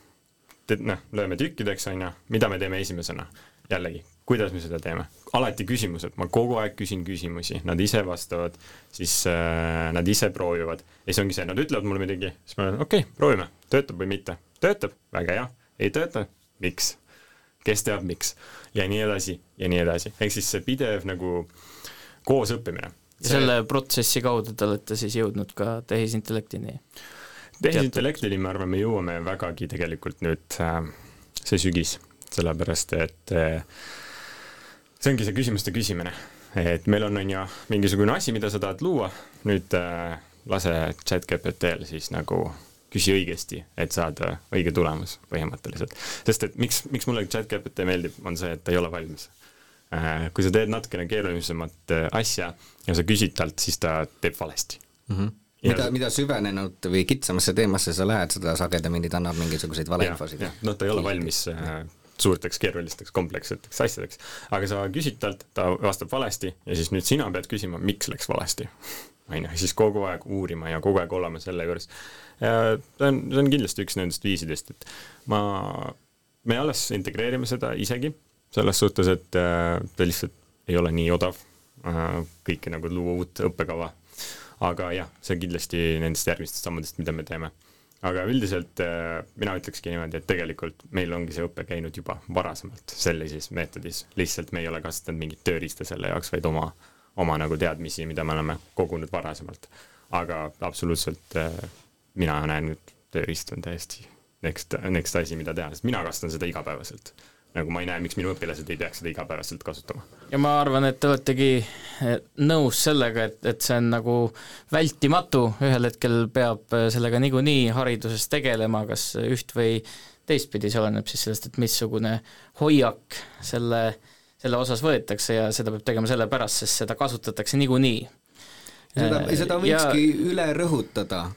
noh, lööme tükkideks, on ju, mida me teeme esimesena? jällegi, kuidas me seda teeme? alati küsimused, ma kogu aeg küsin küsimusi, nad ise vastavad, siis äh, nad ise proovivad ja siis ongi see, nad ütlevad mulle midagi, siis ma olen okei okay,, proovime, töötab või mitte. töötab, väga hea, ei tööta, miks? kes teab, miks? ja nii edasi ja nii edasi, ehk siis see pidev nagu koos õppimine. ja selle protsessi kaudu te olete siis jõudnud ka tehisintellektini? tehisintellektini, ma arvan, me jõuame vägagi tegelikult nüüd äh, see sügis, sellepärast et äh, see ongi see küsimuste küsimine, et meil on, on ju, mingisugune asi, mida sa tahad luua, nüüd äh, lase chat GPT-l siis nagu küsi õigesti, et saada õige tulemus põhimõtteliselt. sest et miks, miks mulle chat GPT meeldib, on see, et ta ei ole valmis äh,. kui sa teed natukene keerulisemat äh, asja ja sa küsid talt, siis ta teeb valesti mm. -hmm mida, mida süvenenud või kitsamasse teemasse sa lähed, seda sagedamini ta annab mingisuguseid valeinfosid. noh, ta ei ole valmis äh, suurteks keerulisteks kompleksseteks asjadeks. aga sa küsid talt, ta vastab valesti ja siis nüüd sina pead küsima, miks läks valesti. on ju, siis kogu aeg uurima ja kogu aeg olema selle juures. see on, see on kindlasti üks nendest viisidest, et ma, me alles integreerime seda isegi, selles suhtes, et äh, ta lihtsalt ei ole nii odav äh, kõike nagu luua uut õppekava. aga jah, see on kindlasti nendest järgmistest sammudest, mida me teeme aga üldiselt äh, mina ütlekski niimoodi, et tegelikult meil ongi see õpe käinud juba varasemalt sellises meetodis, lihtsalt me ei ole kasutanud mingit tööriista selle jaoks, vaid oma, oma nagu teadmisi, mida me oleme kogunud varasemalt. aga absoluutselt äh, mina näen nüüd tööriist on täiesti next, next asi, mida teha, sest mina kasutan seda igapäevaselt nagu ma ei näe, miks minu õpilased ei peaks seda igapäevaselt kasutama. ja ma arvan, et te oletegi eh, nõus sellega, et, et see on nagu vältimatu, ühel hetkel peab eh, sellega niikuinii hariduses tegelema, kas üht või teistpidi, see oleneb siis sellest, et missugune hoiak selle, selle osas võetakse ja seda peab tegema sellepärast, sest seda kasutatakse niikuinii. seda, seda võikski ja... üle rõhutada,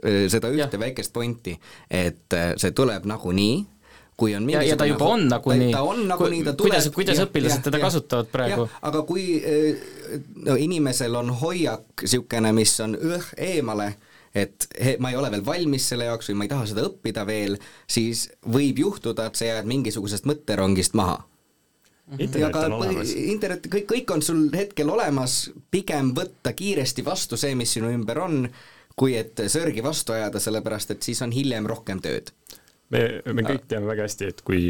seda ühte ja. väikest pointi, et see tuleb nagunii kui on ja, ja ta juba on nagunii, ta on nagunii, ta tuleb kuidas, kuidas ja, õpilased ja, teda ja, kasutavad praegu? aga kui eh, no inimesel on hoiak niisugune, mis on õh, eemale, et he, ma ei ole veel valmis selle jaoks või ma ei taha seda õppida veel, siis võib juhtuda, et sa jääd mingisugusest mõtterongist maha internet aga on olemas. internet, kõik, kõik on sul hetkel olemas, pigem võtta kiiresti vastu see, mis sinu ümber on, kui et sörgi vastu ajada, sellepärast et siis on hiljem rohkem tööd. me, me kõik teame väga hästi, et kui,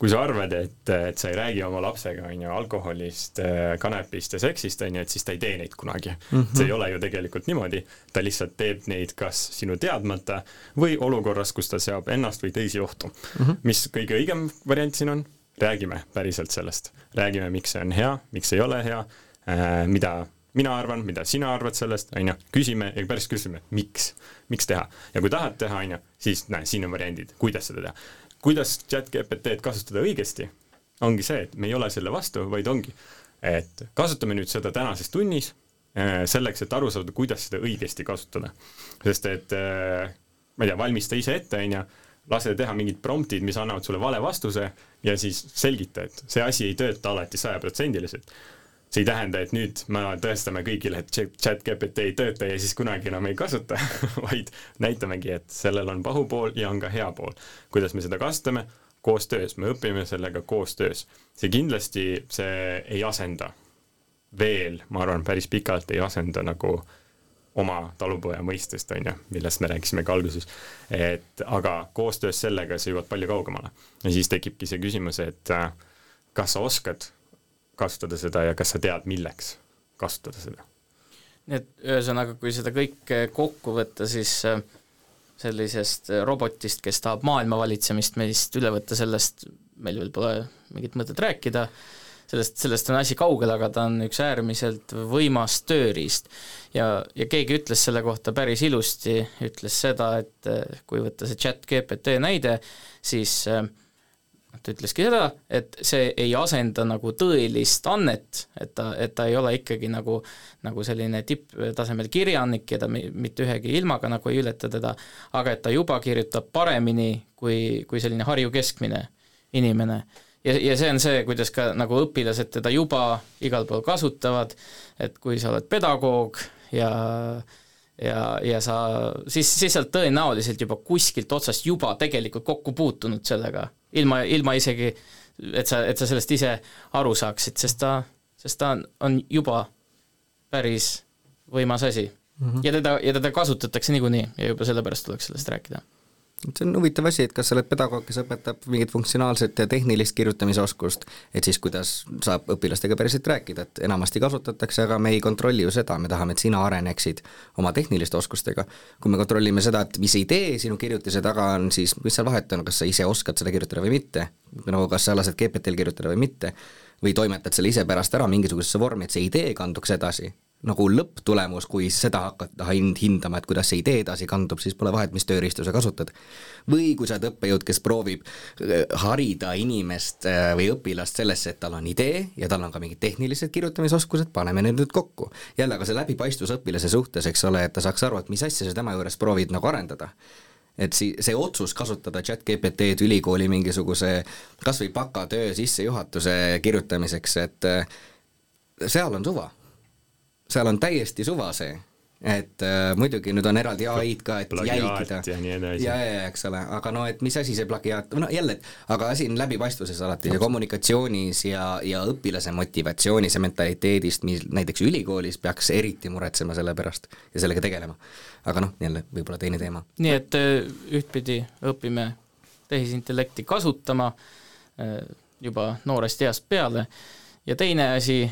kui sa arvad, et, et sa ei räägi oma lapsega, on ju, alkoholist, kanepist ja seksist, on ju, et siis ta ei tee neid kunagi mm. -hmm. see ei ole ju tegelikult niimoodi, ta lihtsalt teeb neid kas sinu teadmata või olukorras, kus ta seab ennast või teisi ohtu mm. -hmm. mis kõige õigem variant siin on, räägime päriselt sellest, räägime, miks see on hea, miks ei ole hea, mida mina arvan, mida sina arvad sellest, on ju, küsime ja päris küsime, miks, miks teha ja kui tahad teha, on ju, siis näe, siin on variandid, kuidas seda teha. kuidas chat GPT-d kasutada õigesti, ongi see, et me ei ole selle vastu, vaid ongi, et kasutame nüüd seda tänases tunnis eh, selleks, et aru saada, kuidas seda õigesti kasutada. sest et eh, ma ei tea, valmista ise ette, on ju, lase teha mingid promptid, mis annavad sulle vale vastuse ja siis selgita, et see asi ei tööta alati sajaprotsendiliselt see ei tähenda, et nüüd me tõestame kõigile, et chat GPT ei tööta ja siis kunagi enam ei kasuta, vaid näitamegi, et sellel on pahupool ja on ka hea pool. kuidas me seda kasutame? koostöös, me õpime sellega koostöös. see kindlasti, see ei asenda veel, ma arvan, päris pikalt ei asenda nagu oma talupoja mõistest, on ju, millest me rääkisime ka alguses. et aga koostöös sellega sa jõuad palju kaugemale. ja siis tekibki see küsimus, et äh, kas sa oskad kasutada seda ja kas sa tead, milleks kasutada seda? nii et ühesõnaga, kui seda kõike kokku võtta, siis äh, sellisest äh, robotist, kes tahab maailma valitsemist meist üle võtta, sellest meil veel pole mingit mõtet rääkida, sellest, sellest on asi kaugel, aga ta on üks äärmiselt võimas tööriist. ja, ja keegi ütles selle kohta päris ilusti, ütles seda, et äh, kui võtta see chat GPT näide, siis äh, ta ütleski seda, et see ei asenda nagu tõelist annet, et ta, et ta ei ole ikkagi nagu, nagu selline tipptasemel kirjanik, keda mi- mitte ühegi ilmaga nagu ei ületa teda, aga et ta juba kirjutab paremini kui, kui selline Harju keskmine inimene. ja, ja see on see, kuidas ka nagu õpilased teda juba igal pool kasutavad, et kui sa oled pedagoog ja ja, ja sa siis, siis sa oled tõenäoliselt juba kuskilt otsast juba tegelikult kokku puutunud sellega, ilma, ilma isegi, et sa, et sa sellest ise aru saaksid, sest ta, sest ta on, on juba päris võimas asi mm. -hmm. ja teda, ja teda kasutatakse niikuinii ja juba sellepärast tuleks sellest rääkida see on huvitav asi, et kas sa oled pedagoog, kes õpetab mingit funktsionaalset ja tehnilist kirjutamisoskust, et siis kuidas saab õpilastega päriselt rääkida, et enamasti kasutatakse, aga me ei kontrolli ju seda, me tahame, et sina areneksid oma tehniliste oskustega. kui me kontrollime seda, et mis idee sinu kirjutise taga on, siis mis seal vahet on, kas sa ise oskad seda kirjutada või mitte, no kas sa lased GPT-l kirjutada või mitte, või toimetad selle ise pärast ära mingisugusesse vormi, et see idee kanduks edasi nagu lõpptulemus, kui seda hakata hind hindama, et kuidas see idee edasi kandub, siis pole vahet, mis tööriistu sa kasutad. või kui sa oled õppejõud, kes proovib äh, harida inimest äh, või õpilast sellesse, et tal on idee ja tal on ka mingid tehnilised kirjutamisoskused, paneme need nüüd kokku. jälle aga see läbipaistvus õpilase suhtes, eks ole, et ta saaks aru, et mis asja sa tema juures proovid nagu arendada et si-, see otsus kasutada chat GPT-d ülikooli mingisuguse kas või bakatöö sissejuhatuse kirjutamiseks, et äh, seal on suva seal on täiesti suva see, et äh, muidugi nüüd on eraldi ai-d ka, et Plagiaat jälgida. ja ja, ja, eks ole, aga no et mis asi see plagiaat, no jälle, aga asi on läbipaistvuses alati ja kommunikatsioonis ja, ja õpilase motivatsioonis ja mentaliteedist, mis näiteks ülikoolis peaks eriti muretsema selle pärast ja sellega tegelema. aga noh, jälle võib-olla teine teema. nii et äh, ühtpidi õpime tehisintellekti kasutama äh, juba noorest east peale ja teine asi,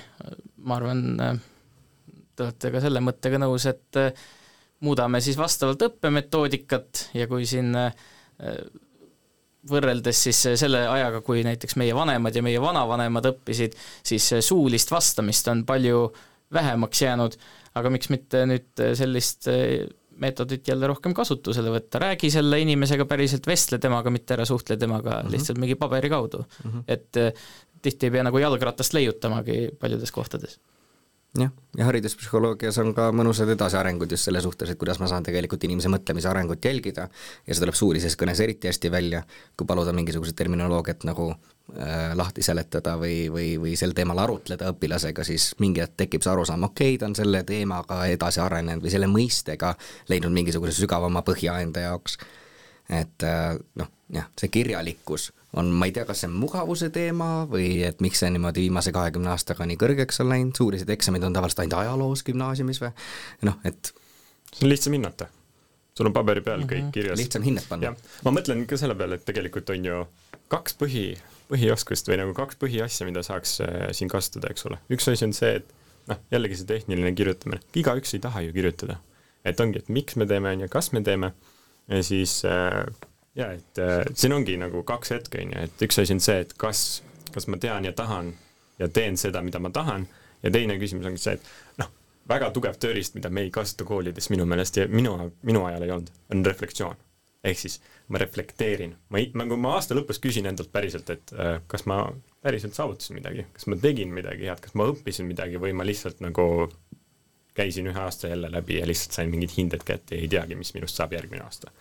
ma arvan, te olete ka selle mõttega nõus, et äh, muudame siis vastavalt õppemetoodikat ja kui siin äh, võrreldes siis selle ajaga, kui näiteks meie vanemad ja meie vanavanemad õppisid, siis suulist vastamist on palju vähemaks jäänud, aga miks mitte nüüd sellist äh, meetodit jälle rohkem kasutusele võtta, räägi selle inimesega päriselt, vestle temaga, mitte ära suhtle temaga mm -hmm. lihtsalt mingi paberi kaudu mm. -hmm. et tihti ei pea nagu jalgratast leiutamagi paljudes kohtades jah, ja hariduspsühholoogias on ka mõnusad edasiarengud just selle suhtes, et kuidas ma saan tegelikult inimese mõtlemise arengut jälgida. Ja see tuleb suulises kõnes eriti hästi välja, kui paluda mingisugust terminoloogiat nagu äh, lahti seletada või, või, või sel teemal arutleda õpilasega, siis mingi hetk tekib see arusaam, okei okay,, ta on selle teemaga edasi arenenud või selle mõistega leidnud mingisuguse sügavama põhja enda jaoks. Et äh, noh, jah, see kirjalikkus on, ma ei tea, kas see on mugavuse teema või et miks see niimoodi viimase kahekümne aastaga nii kõrgeks on läinud, suulised eksamid on tavaliselt ainult ajaloos gümnaasiumis või noh, et see on lihtsam hinnata. sul on paberi peal mm -hmm. kõik mhm. kirjas. lihtsam hinnet panna. ma mõtlen ka selle peale, et tegelikult on ju kaks põhi, põhioskust või nagu kaks põhiasja, mida saaks äh, siin kasutada, eks ole. üks asi on see, et noh, jällegi see tehniline kirjutamine, igaüks ei taha ju kirjutada. et ongi, et miks me teeme, on ju, kas me teeme ja siis äh, ja et äh, siin ongi nagu kaks hetke, on ju, et üks asi on see, et kas, kas ma tean ja tahan ja teen seda, mida ma tahan, ja teine küsimus ongi see, et noh, väga tugev tööriist, mida me ei kasuta koolides minu meelest ja minu, minu ajal ei olnud, on reflektsioon. ehk siis ma reflekteerin, ma ei, nagu ma aasta lõpus küsin endalt päriselt, et äh, kas ma päriselt saavutasin midagi, kas ma tegin midagi head, kas ma õppisin midagi või ma lihtsalt nagu käisin ühe aasta jälle läbi ja lihtsalt sain mingid hinded kätte ja ei teagi, mis minust saab järgmine aasta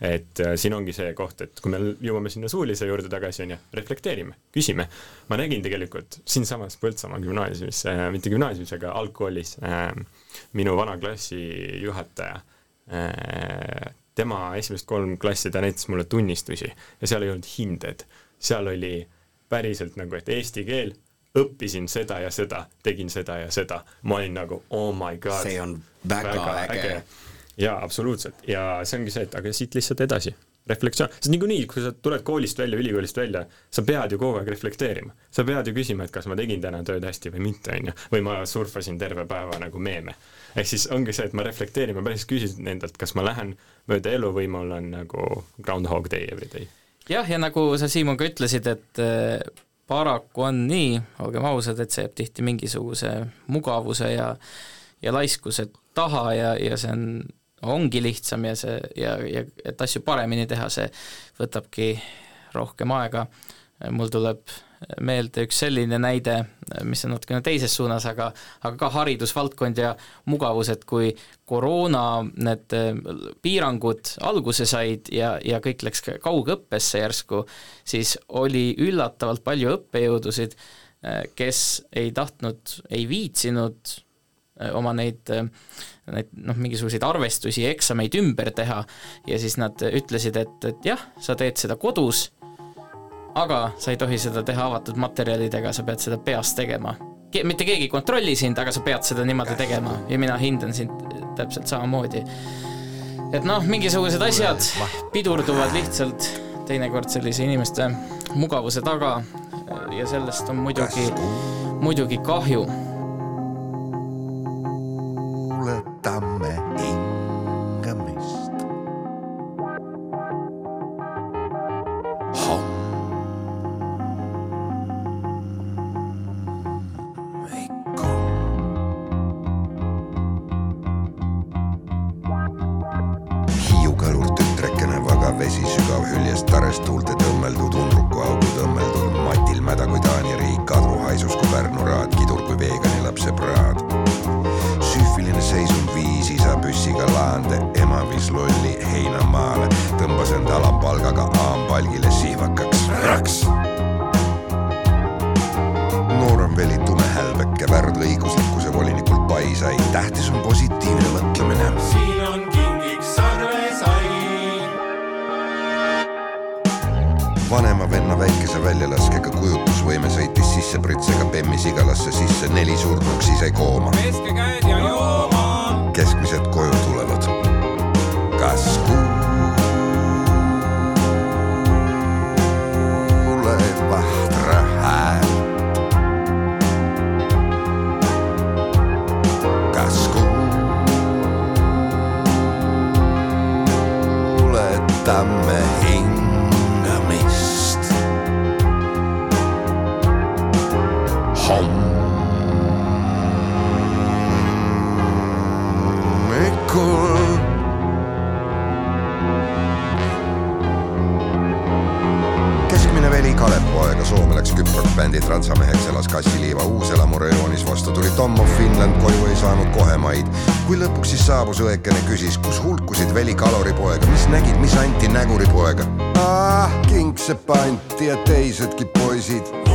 et äh, siin ongi see koht, et kui me jõuame sinna suulise juurde tagasi, on ju, reflekteerime, küsime. ma nägin tegelikult siinsamas Põltsamaa gümnaasiumis äh,, mitte gümnaasiumis, aga algkoolis äh, minu vana klassi juhataja äh,, tema esimesed kolm klassi, ta näitas mulle tunnistusi ja seal ei olnud hinded, seal oli päriselt nagu, et eesti keel, õppisin seda ja seda, tegin seda ja seda, ma olin nagu oh my god. see on väga, väga äge, äge jaa, absoluutselt ja see ongi see, et aga siit lihtsalt edasi, reflektsioon, sest niikuinii, kui sa tuled koolist välja, ülikoolist välja, sa pead ju kogu aeg reflekteerima. sa pead ju küsima, et kas ma tegin täna tööd hästi või mitte, on ju, või ma surfasin terve päeva nagu meeme. ehk siis ongi see, et ma reflekteerin, ma päris küsin endalt, kas ma lähen mööda elu või mul on nagu groundhog day every day. jah, ja nagu sa, Siimon, ka ütlesid, et äh, paraku on nii, olgem ausad, et see jääb tihti mingisuguse mugavuse ja ja laiskuse taha ja, ja see on ongi lihtsam ja see ja, ja et asju paremini teha, see võtabki rohkem aega. mul tuleb meelde üks selline näide, mis on natukene teises suunas, aga aga ka haridusvaldkond ja mugavus, et kui koroona need piirangud alguse said ja, ja kõik läks kaugõppesse järsku, siis oli üllatavalt palju õppejõudusid, kes ei tahtnud, ei viitsinud oma neid neid noh, mingisuguseid arvestusi ja eksameid ümber teha. Ja siis nad ütlesid, et, et jah, sa teed seda kodus, aga sa ei tohi seda teha avatud materjalidega, sa pead seda peas tegema. Ke-, mitte keegi ei kontrolli sind, aga sa pead seda niimoodi tegema. Ja mina hindan sind täpselt samamoodi. et noh, mingisugused asjad pidurduvad lihtsalt teinekord sellise inimeste mugavuse taga. Ja sellest on muidugi, muidugi kahju stamme eh, in hommikul. keskmine veli Kalev-poega Soome läks küprokbändi Transameheks, elas kassiliiva Uus-Elamu rajoonis, vastu tuli Tom of Finland, koju ei saanud kohe maid. kui lõpuks siis saabus õekene, küsis, kus hulkusid veli kaloripoega, mis nägid, mis anti näguripoega. ah, kingsepa anti ja teisedki poisid.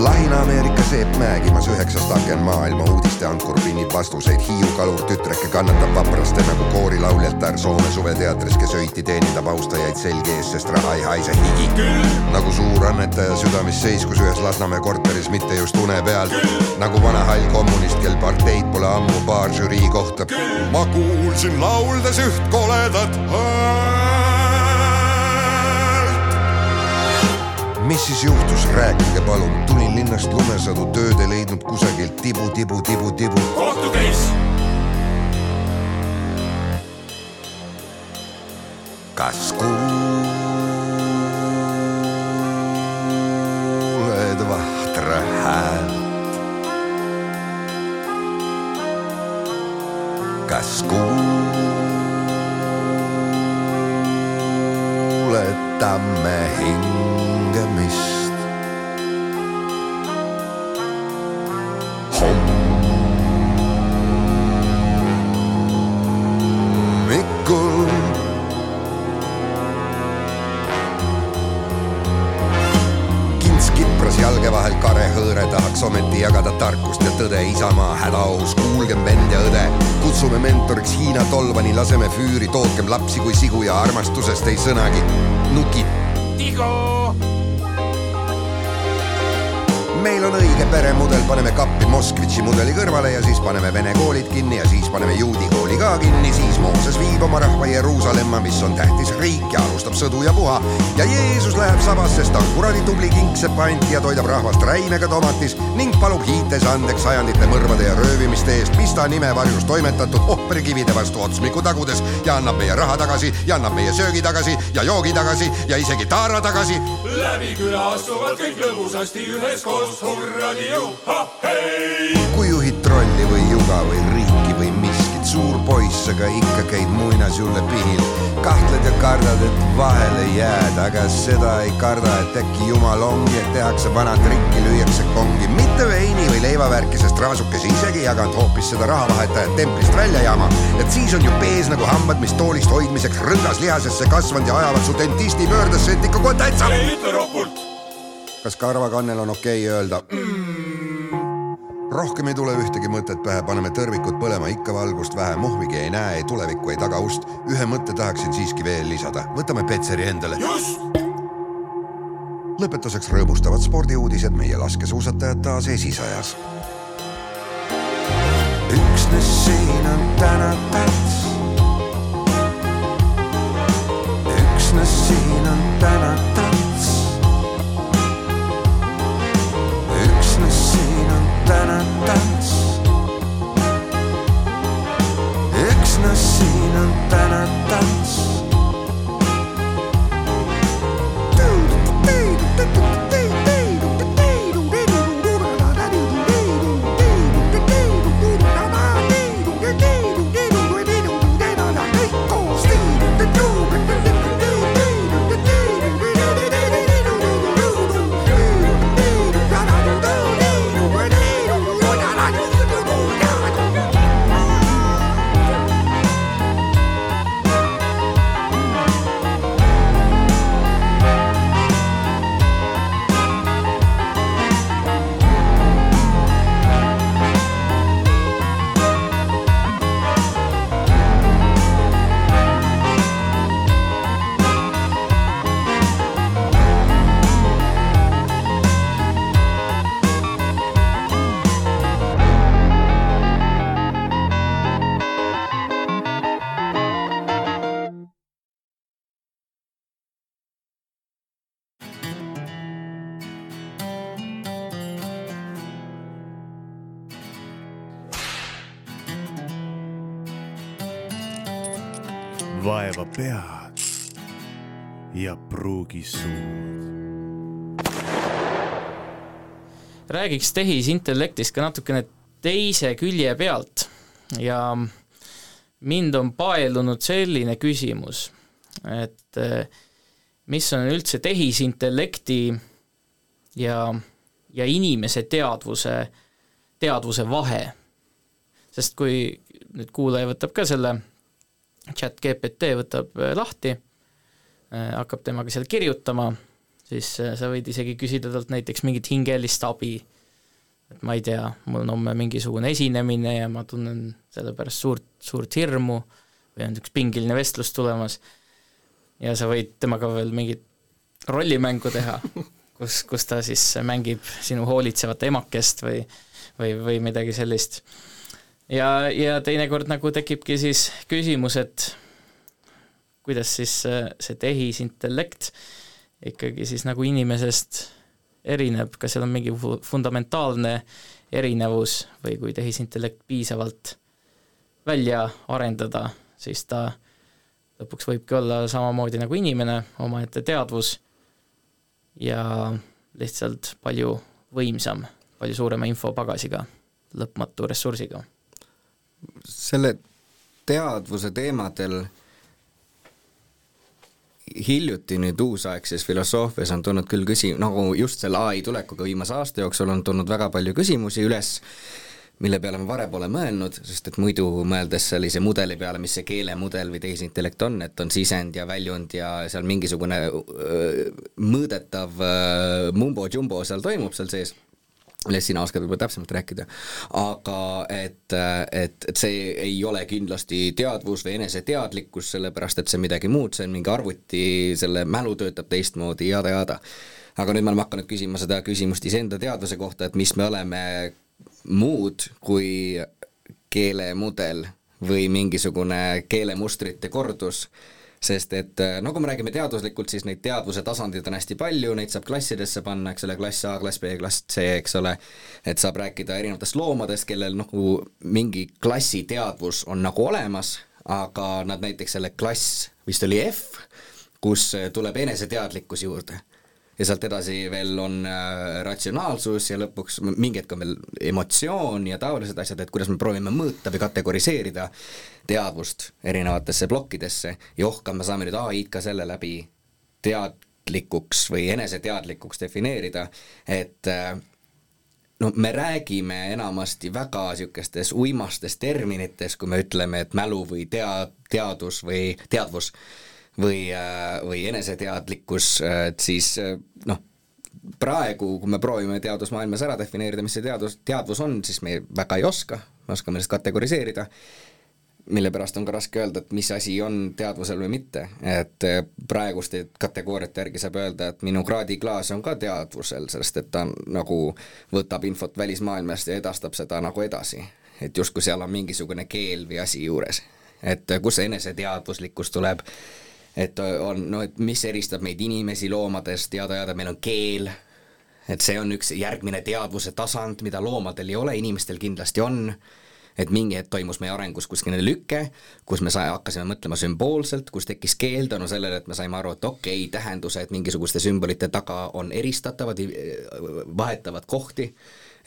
Ladina-Ameerika Peep Mäegimas üheksast aken maailma uudisteankur pinnib vastuseid. Hiiu kalur tütreke kannatab vapraste nagu koorilauljatär Soome suveteatris, kes öiti teenindab austajaid selge ees, sest raha ei haise higi. nagu suur annetaja südames seiskus ühes Lasnamäe korteris, mitte just une peal. nagu vana hall kommunist, kel parteid pole ammu paar žürii kohta. ma kuulsin lauldes üht koledat häält. Mis siis juhtus, rääkige palun, tulin linnast lumesadu, tööd ei leidnud kusagilt. Tibu, tibu, tibu, tibu. kohtukeiss kas kuuled sigu ja armastusest ei sõnagi. nukid. Tigo meil on õige peremudel, paneme kappi Moskvitši mudeli kõrvale ja siis paneme vene koolid kinni ja siis paneme juudi kooli ka kinni, siis Mooses viib oma rahva Jeruusalemma, mis on tähtis riik ja alustab sõdu ja puha. ja Jeesus läheb sabas, sest ta on kuradi tubli kingsepp-ant ja toidab rahvast räimega tomatis ning palub hiites andeks sajandite mõrvade ja röövimiste eest, mis ta nimevarjus toimetatud ohvrikivide vastu otsmiku tagudes. Ja annab meie raha tagasi ja annab meie söögi tagasi ja joogi tagasi ja isegi taara tagasi läbi küla astuvad kõik lõbusasti üheskoos, hurradi juhha-hei! kui juhid trolli või juga või riiki või miskit, suur poiss, aga ikka käid muinasjulle pihil. kahtled ja kardad, et vahele jääd, aga seda ei karda, et äkki jumal ongi, et tehakse vana trikki, lüüakse kongi, mitte veini või leivavärki, sest raasukesi isegi jaganud hoopis seda rahavahetajat templist välja jama. et siis on ju pees nagu hambad, mis toolist hoidmiseks rõngas lihasesse kasvanud ja ajavad su dentisti pöördesse, et ikka kohe täitsa. ei ütle ropult! kas karvakannel on okei okay öelda mm.? rohkem ei tule ühtegi mõtet pähe, paneme tõrvikud põlema, ikka valgust vähe, mohvigi ei näe, ei tulevikku, ei tagaust. ühe mõtte tahaksin siiski veel lisada, võtame Petseri endale. just! Lõpetuseks rõõmustavad spordiuudised meie laskesuusatajad taas esisajas. üksnes siin on täna täts. üksnes siin on täna täts. üksnes siin on täna täts. üksnes siin on täna täts. Pead ja pruugi suud. räägiks tehisintellektist ka natukene teise külje pealt ja mind on paelunud selline küsimus, et eh, mis on üldse tehisintellekti ja, ja inimese teadvuse, teadvuse vahe. sest kui nüüd kuulaja võtab ka selle chat GPT võtab eh, lahti, hakkab temaga seal kirjutama, siis sa võid isegi küsida talt näiteks mingit hingelist abi et ma ei tea, mul on homme mingisugune esinemine ja ma tunnen selle pärast suurt, suurt hirmu või on üks pingiline vestlus tulemas ja sa võid temaga veel mingit rollimängu teha, kus, kus ta siis mängib sinu hoolitsevat emakest või, või, või midagi sellist. Ja, ja teinekord nagu tekibki siis küsimus, et kuidas siis see tehisintellekt ikkagi siis nagu inimesest erineb, kas seal on mingi fundamentaalne erinevus või kui tehisintellekt piisavalt välja arendada, siis ta lõpuks võibki olla samamoodi nagu inimene, omaette teadvus ja lihtsalt palju võimsam, palju suurema infopagasiga, lõpmatu ressursiga. Selle teadvuse teemadel hiljuti nüüd uusaegses filosoofias on tulnud küll küsi-, nagu just selle ai tulekuga viimase aasta jooksul on tulnud väga palju küsimusi üles, mille peale ma varem pole mõelnud, sest et muidu mõeldes sellise mudeli peale, mis see keelemudel või tehisintellekt on, et on sisend ja väljund ja seal mingisugune öö, mõõdetav mumbo-jumbo seal toimub seal sees millest sina oskad võib-olla täpsemalt rääkida, aga et, et, et see ei ole kindlasti teadvus või eneseteadlikkus, sellepärast et see on midagi muud, see on mingi arvuti, selle mälu töötab teistmoodi, jada-jada. aga nüüd me oleme hakanud küsima seda küsimust iseenda teadvuse kohta, et mis me oleme muud kui keelemudel või mingisugune keelemustrite kordus sest et äh, no kui me räägime teaduslikult, siis neid teadvuse tasandeid on hästi palju, neid saab klassidesse panna, eks ole, klass A, klass B, klass C, eks ole, et saab rääkida erinevatest loomadest, kellel nagu mingi klassi teadvus on nagu olemas, aga nad näiteks selle klass, vist oli F, kus tuleb eneseteadlikkus juurde ja sealt edasi veel on äh, ratsionaalsus ja lõpuks mingi hetk on veel emotsioon ja taolised asjad, et kuidas me proovime mõõta või kategoriseerida teadvust erinevatesse plokkidesse. Ja ohka, me saame nüüd ai-d ka selle läbi teadlikuks või eneseteadlikuks defineerida, et äh, no me räägime enamasti väga niisugustes uimastes terminites, kui me ütleme, et mälu või tea-, teadus või teadvus või, äh, või eneseteadlikkus, et siis äh, noh, praegu, kui me proovime teadusmaailmas ära defineerida, mis see teadus, teadvus on, siis me väga ei oska, me oskame lihtsalt kategoriseerida, mille pärast on ka raske öelda, et mis asi on teadvusel või mitte, et äh, praeguste kategooriate järgi saab öelda, et minu kraadiklaas on ka teadvusel, sest et ta nagu võtab infot välismaailmast ja edastab seda nagu edasi. et justkui seal on mingisugune keel või asi juures. et kus see eneseteadvuslikkus tuleb et on, no et mis eristab meid inimesi loomadest, teada-teada meil on keel, et see on üks järgmine teadvuse tasand, mida loomadel ei ole, inimestel kindlasti on, et mingi hetk toimus meie arengus kuskil lüke, kus me sai, hakkasime mõtlema sümboolselt, kus tekkis keel tänu sellele, et me saime aru, et okei okay,, tähendused mingisuguste sümbolite taga on eristatavad, vahetavad kohti,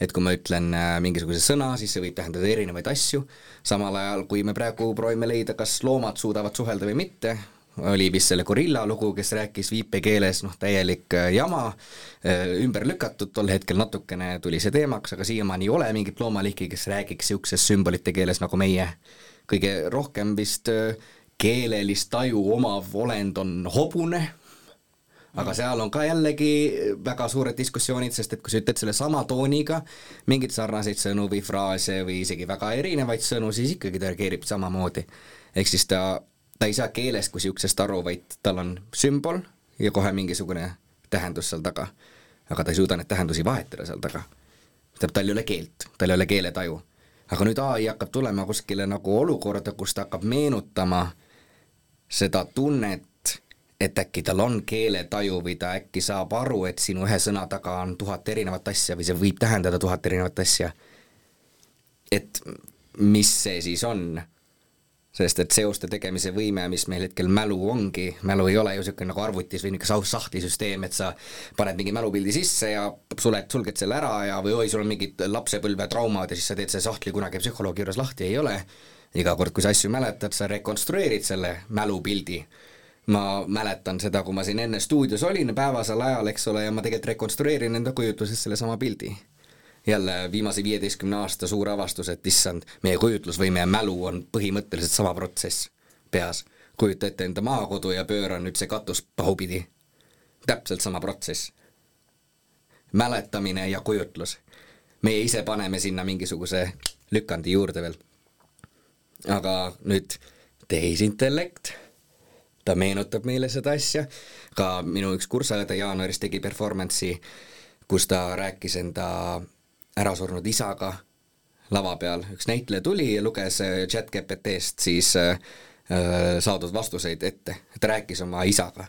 et kui ma ütlen äh, mingisuguse sõna, siis see võib tähendada erinevaid asju, samal ajal kui me praegu proovime leida, kas loomad suudavad suhelda või mitte, oli vist selle gorilla lugu, kes rääkis viipekeeles, noh täielik äh, jama, äh, ümber lükatud, tol hetkel natukene tuli see teemaks, aga siiamaani ei ole mingit loomaliiki, kes räägiks niisuguses sümbolite keeles nagu meie. kõige rohkem vist äh, keelelist taju omav olend on hobune, aga seal on ka jällegi väga suured diskussioonid, sest et kui sa ütled sellesama tooniga mingeid sarnaseid sõnu või fraase või isegi väga erinevaid sõnu, siis ikkagi ta reageerib samamoodi. ehk siis ta ta ei saa keelest kui niisugusest aru, vaid tal on sümbol ja kohe mingisugune tähendus seal taga. aga ta ei suuda neid tähendusi vahetada seal taga. tähendab, tal ei ole keelt, tal ei ole keeletaju. aga nüüd ai hakkab tulema kuskile nagu olukorda, kus ta hakkab meenutama seda tunnet, et äkki tal on keeletaju või ta äkki saab aru, et sinu ühe sõna taga on tuhat erinevat asja või see võib tähendada tuhat erinevat asja. et mis see siis on sest et seoste tegemise võime, mis meil hetkel mälu ongi, mälu ei ole ju niisugune nagu arvutis või niisugune sahtlisüsteem, et sa paned mingi mälupildi sisse ja suled, sulged selle ära ja või oi, sul on mingid lapsepõlvetraumad ja siis sa teed selle sahtli kunagi psühholoogi juures lahti, ei ole. iga kord, kui sa asju mäletad, sa rekonstrueerid selle mälupildi ma mäletan seda, kui ma siin enne stuudios olin päevasel ajal, eks ole, ja ma tegelikult rekonstrueerin enda kujutluses sellesama pildi jälle viimase viieteistkümne aasta suur avastus, et issand, meie kujutlusvõime ja mälu on põhimõtteliselt sama protsess peas. kujuta ette enda maakodu ja pööra nüüd see katus pahupidi. täpselt sama protsess. mäletamine ja kujutlus. meie ise paneme sinna mingisuguse lükandi juurde veel. aga nüüd tehisintellekt, ta meenutab meile seda asja, ka minu üks kursaõde jaanuaris tegi performance'i, kus ta rääkis enda ärasurnud isaga lava peal, üks näitleja tuli ja luges äh, chat GPT-st siis äh, äh, saadud vastuseid ette, ta rääkis oma isaga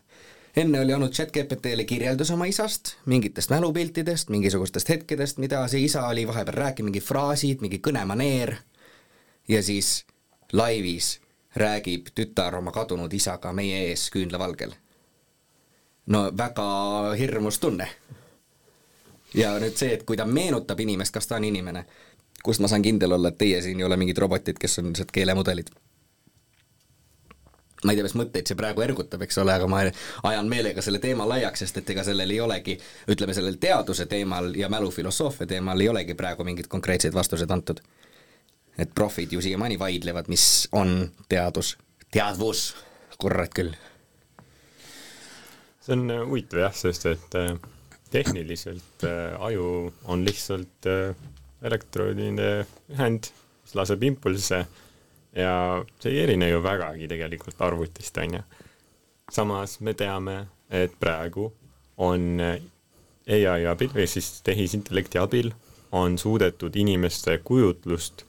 enne oli olnud chat-GPT-le kirjeldus oma isast, mingitest mälupiltidest, mingisugustest hetkedest, mida see isa oli vahepeal rääkinud, mingid fraasid, mingi kõnemaneer, ja siis laivis räägib tütar oma kadunud isaga meie ees küünlavalgel. no väga hirmus tunne. Ja nüüd see, et kui ta meenutab inimest, kas ta on inimene, kust ma saan kindel olla, et teie siin ei ole mingid robotid, kes on lihtsalt keelemudelid ma ei tea, mis mõtteid see praegu ergutab, eks ole, aga ma ajan meelega selle teema laiaks, sest et ega sellel ei olegi, ütleme sellel teaduse teemal ja mälufilosoofia teemal ei olegi praegu mingeid konkreetseid vastuseid antud. et profid ju siiamaani vaidlevad, mis on teadus, teadvus, kurat küll. see on äh, huvitav jah, sest et äh, tehniliselt äh, aju on lihtsalt elektroodide ühend, mis laseb impulsse ja see ei erine ju vägagi tegelikult arvutist, on ju. samas me teame, et praegu on ai abil või siis tehisintellekti abil on suudetud inimeste kujutlust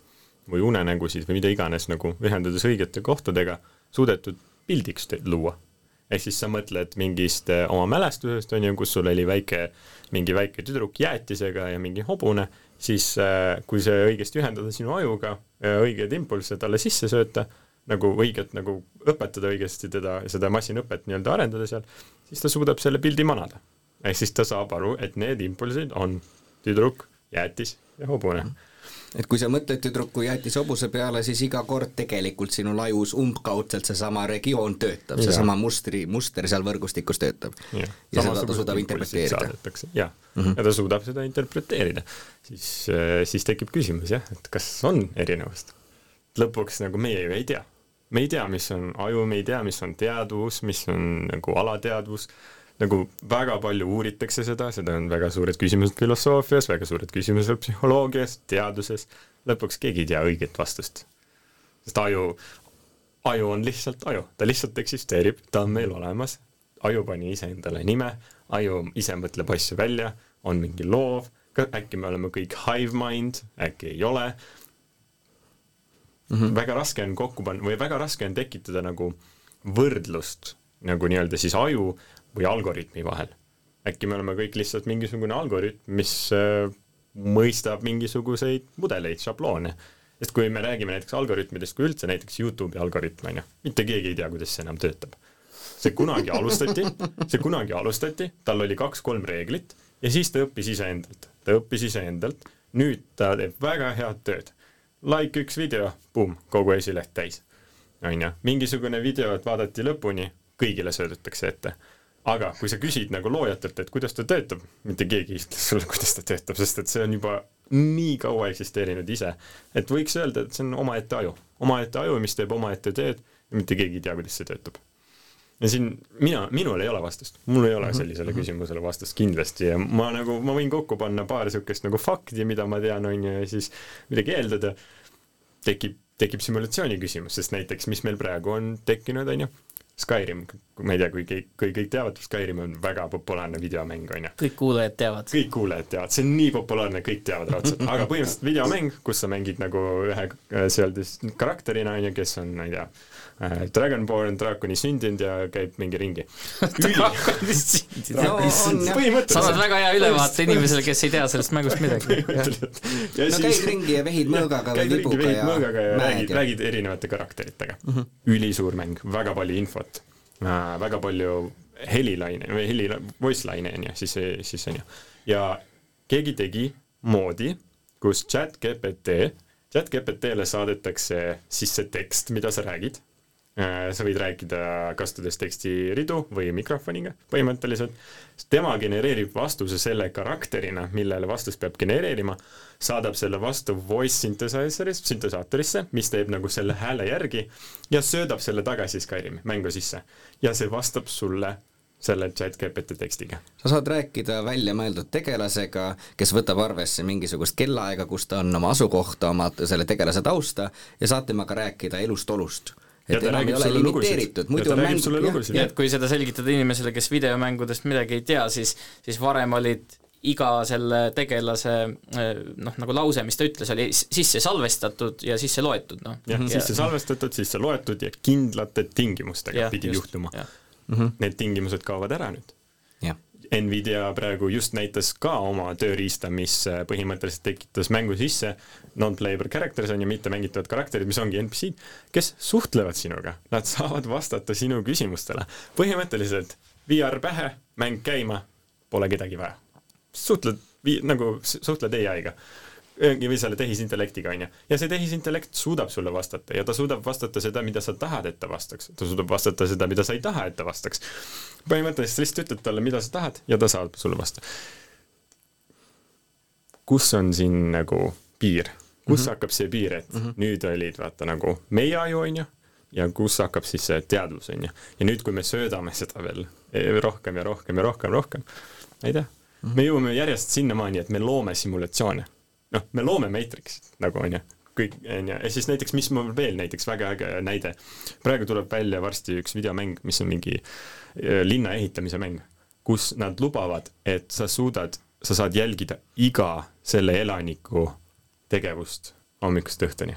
või unenägusid või mida iganes nagu ühendades õigete kohtadega, suudetud pildiks luua. Ehk siis sa mõtled mingist eh, oma mälestusest, on ju, kus sul oli väike, mingi väike tüdruk jäätisega ja mingi hobune siis äh, kui see õigesti ühendada sinu ajuga, õigeid impulsse talle sisse sööta, nagu õiget nagu õpetada õigesti teda, seda masinõpet nii-öelda arendada seal, siis ta suudab selle pildi manada. ehk siis ta saab aru, et need impulsid on tüdruk, jäätis ja hobune mm. -hmm et kui sa mõtled tüdruku jäätise hobuse peale, siis iga kord tegelikult sinu ajus umbkaudselt seesama regioon töötab, seesama mustri, muster seal võrgustikus töötab. ja, ja seda ta suudab interpreteerida. jah -hmm. ja ta suudab seda interpreteerida. siis, äh, siis tekib küsimus jah, et kas on erinevust. lõpuks nagu meie ju ei tea. me ei tea, mis on aju, me ei tea, mis on teadvus, mis on nagu alateadvus nagu väga palju uuritakse seda, seda on väga suured küsimused filosoofias, väga suured küsimused psühholoogias, teaduses, lõpuks keegi ei tea õiget vastust. sest aju, aju on lihtsalt aju, ta lihtsalt eksisteerib, ta on meil olemas, aju pani iseendale nime, aju ise mõtleb asju välja, on mingi loov, äkki me oleme kõik hive mind, äkki ei ole mm, -hmm. väga raske on kokku panna või väga raske on tekitada nagu võrdlust nagu nii-öelda siis aju või algoritmi vahel. äkki me oleme kõik lihtsalt mingisugune algoritm, mis äh, mõistab mingisuguseid mudeleid, šabloone. sest kui me räägime näiteks algoritmidest kui üldse, näiteks Youtube'i algoritm, on ju, mitte keegi ei tea, kuidas see enam töötab. see kunagi alustati, see kunagi alustati, tal oli kaks-kolm reeglit ja siis ta õppis iseendalt, ta õppis iseendalt, nüüd ta teeb väga head tööd. Like üks video, boom, kogu esileht täis. on ju, mingisugune video, et vaadati lõpuni, kõigile söödetakse ette aga kui sa küsid nagu loojatelt, et kuidas ta töötab, mitte keegi ei ütle sulle, kuidas ta töötab, sest et see on juba nii kaua eksisteerinud ise, et võiks öelda, et see on omaette aju, omaette aju, mis teeb omaette tööd ja mitte keegi ei tea, kuidas see töötab. ja siin mina, minul ei ole vastust, mul ei ole mhm. sellisele küsimusele vastust kindlasti. Ja ma nagu, ma võin kokku panna paar niisugust nagu fakti, mida ma tean, on ju, ja siis midagi eeldada, tekib, tekib simulatsiooni küsimus, sest näiteks mis meil praegu on tekkinud, on ju, Skyrim, ma ei tea, kui kõik, kui kõik teavad, Skyrim on väga populaarne videomäng, on ju. kõik kuulajad teavad. kõik kuulajad teavad, see on nii populaarne, kõik teavad raudselt, aga põhimõtteliselt videomäng, kus sa mängid nagu ühe äh, seal karakterina, on ju, kes on, ma ei tea, äh, Dragonborn, draakoni sündinud ja käib mingi ringi. sa annad väga hea ülevaate inimesele, kes ei tea sellest mängust midagi. no siis... käid ringi ja vehid mõõgaga või vibuga ja, ja räägid, räägid erinevate karakteritega mm. -hmm. ülisuur mäng, väga palju infot väga palju helilaine või heli, voice laine on ju, siis, siis on ju. ja keegi tegi moodi, kus chat GPT, chat GPT-le saadetakse sisse tekst, mida sa räägid Äh, sa võid rääkida kasutades tekstiridu või mikrofoniga põhimõtteliselt. tema genereerib vastuse selle karakterina, millele vastus peab genereerima, saadab selle vastu voice synthesizer'ist, süntesaatorisse, mis teeb nagu selle hääle järgi ja söödab selle tagasi Skyrimi mängu sisse. ja see vastab sulle selle chat GPT tekstiga. sa saad rääkida väljamõeldud tegelasega, kes võtab arvesse mingisugust kellaaega, kus ta on, oma asukohta, oma selle tegelase tausta ja saad temaga rääkida elust-olust et ta enam ei ole limiteeritud, Ja muidu on mäng, jah, et kui seda selgitada inimesele, kes videomängudest midagi ei tea, siis, siis varem olid iga selle tegelase eh, noh, nagu lause, mis ta ütles, oli sisse salvestatud ja sisse loetud, noh. jah, sisse salvestatud, sisse loetud ja kindlate tingimustega Jah, pidi just, juhtuma. jah. Need tingimused kaovad ära nüüd. Nvidia praegu just näitas ka oma tööriista, mis äh, põhimõtteliselt tekitas mängu sisse non-playable characters on ju, mittemängitavad karakterid, mis ongi NPC-d, kes suhtlevad sinuga, nad saavad vastata sinu küsimustele. põhimõtteliselt VR pähe, mäng käima, pole kedagi vaja. suhtled, nagu suhtled ai-ga või selle tehisintellektiga, on ju. ja see tehisintellekt suudab sulle vastata ja ta suudab vastata seda, mida sa tahad, et ta vastaks. ta suudab vastata seda, mida sa ei taha, et ta vastaks. põhimõtteliselt lihtsalt ütled talle, mida sa tahad ja ta saab sulle vastata. kus on siin nagu piir? kus mm -hmm. hakkab see piir, et mm -hmm. nüüd olid vaata nagu meie aju, on ju, ja kus hakkab siis see teadvus, on ju. ja nüüd, kui me söödame seda veel eh, rohkem ja rohkem ja rohkem, rohkem, ma ei tea -hmm. me jõuame järjest sinnamaani, et me loome simulatsioone. Noh, me loome Matrixit nagu, on ju, kõik, on ju, ja siis näiteks, mis mul veel näiteks väga äge näide, praegu tuleb välja varsti üks videomäng, mis on mingi eh, linna ehitamise mäng, kus nad lubavad, et sa suudad, sa saad jälgida iga selle elaniku tegevust hommikust õhtuni.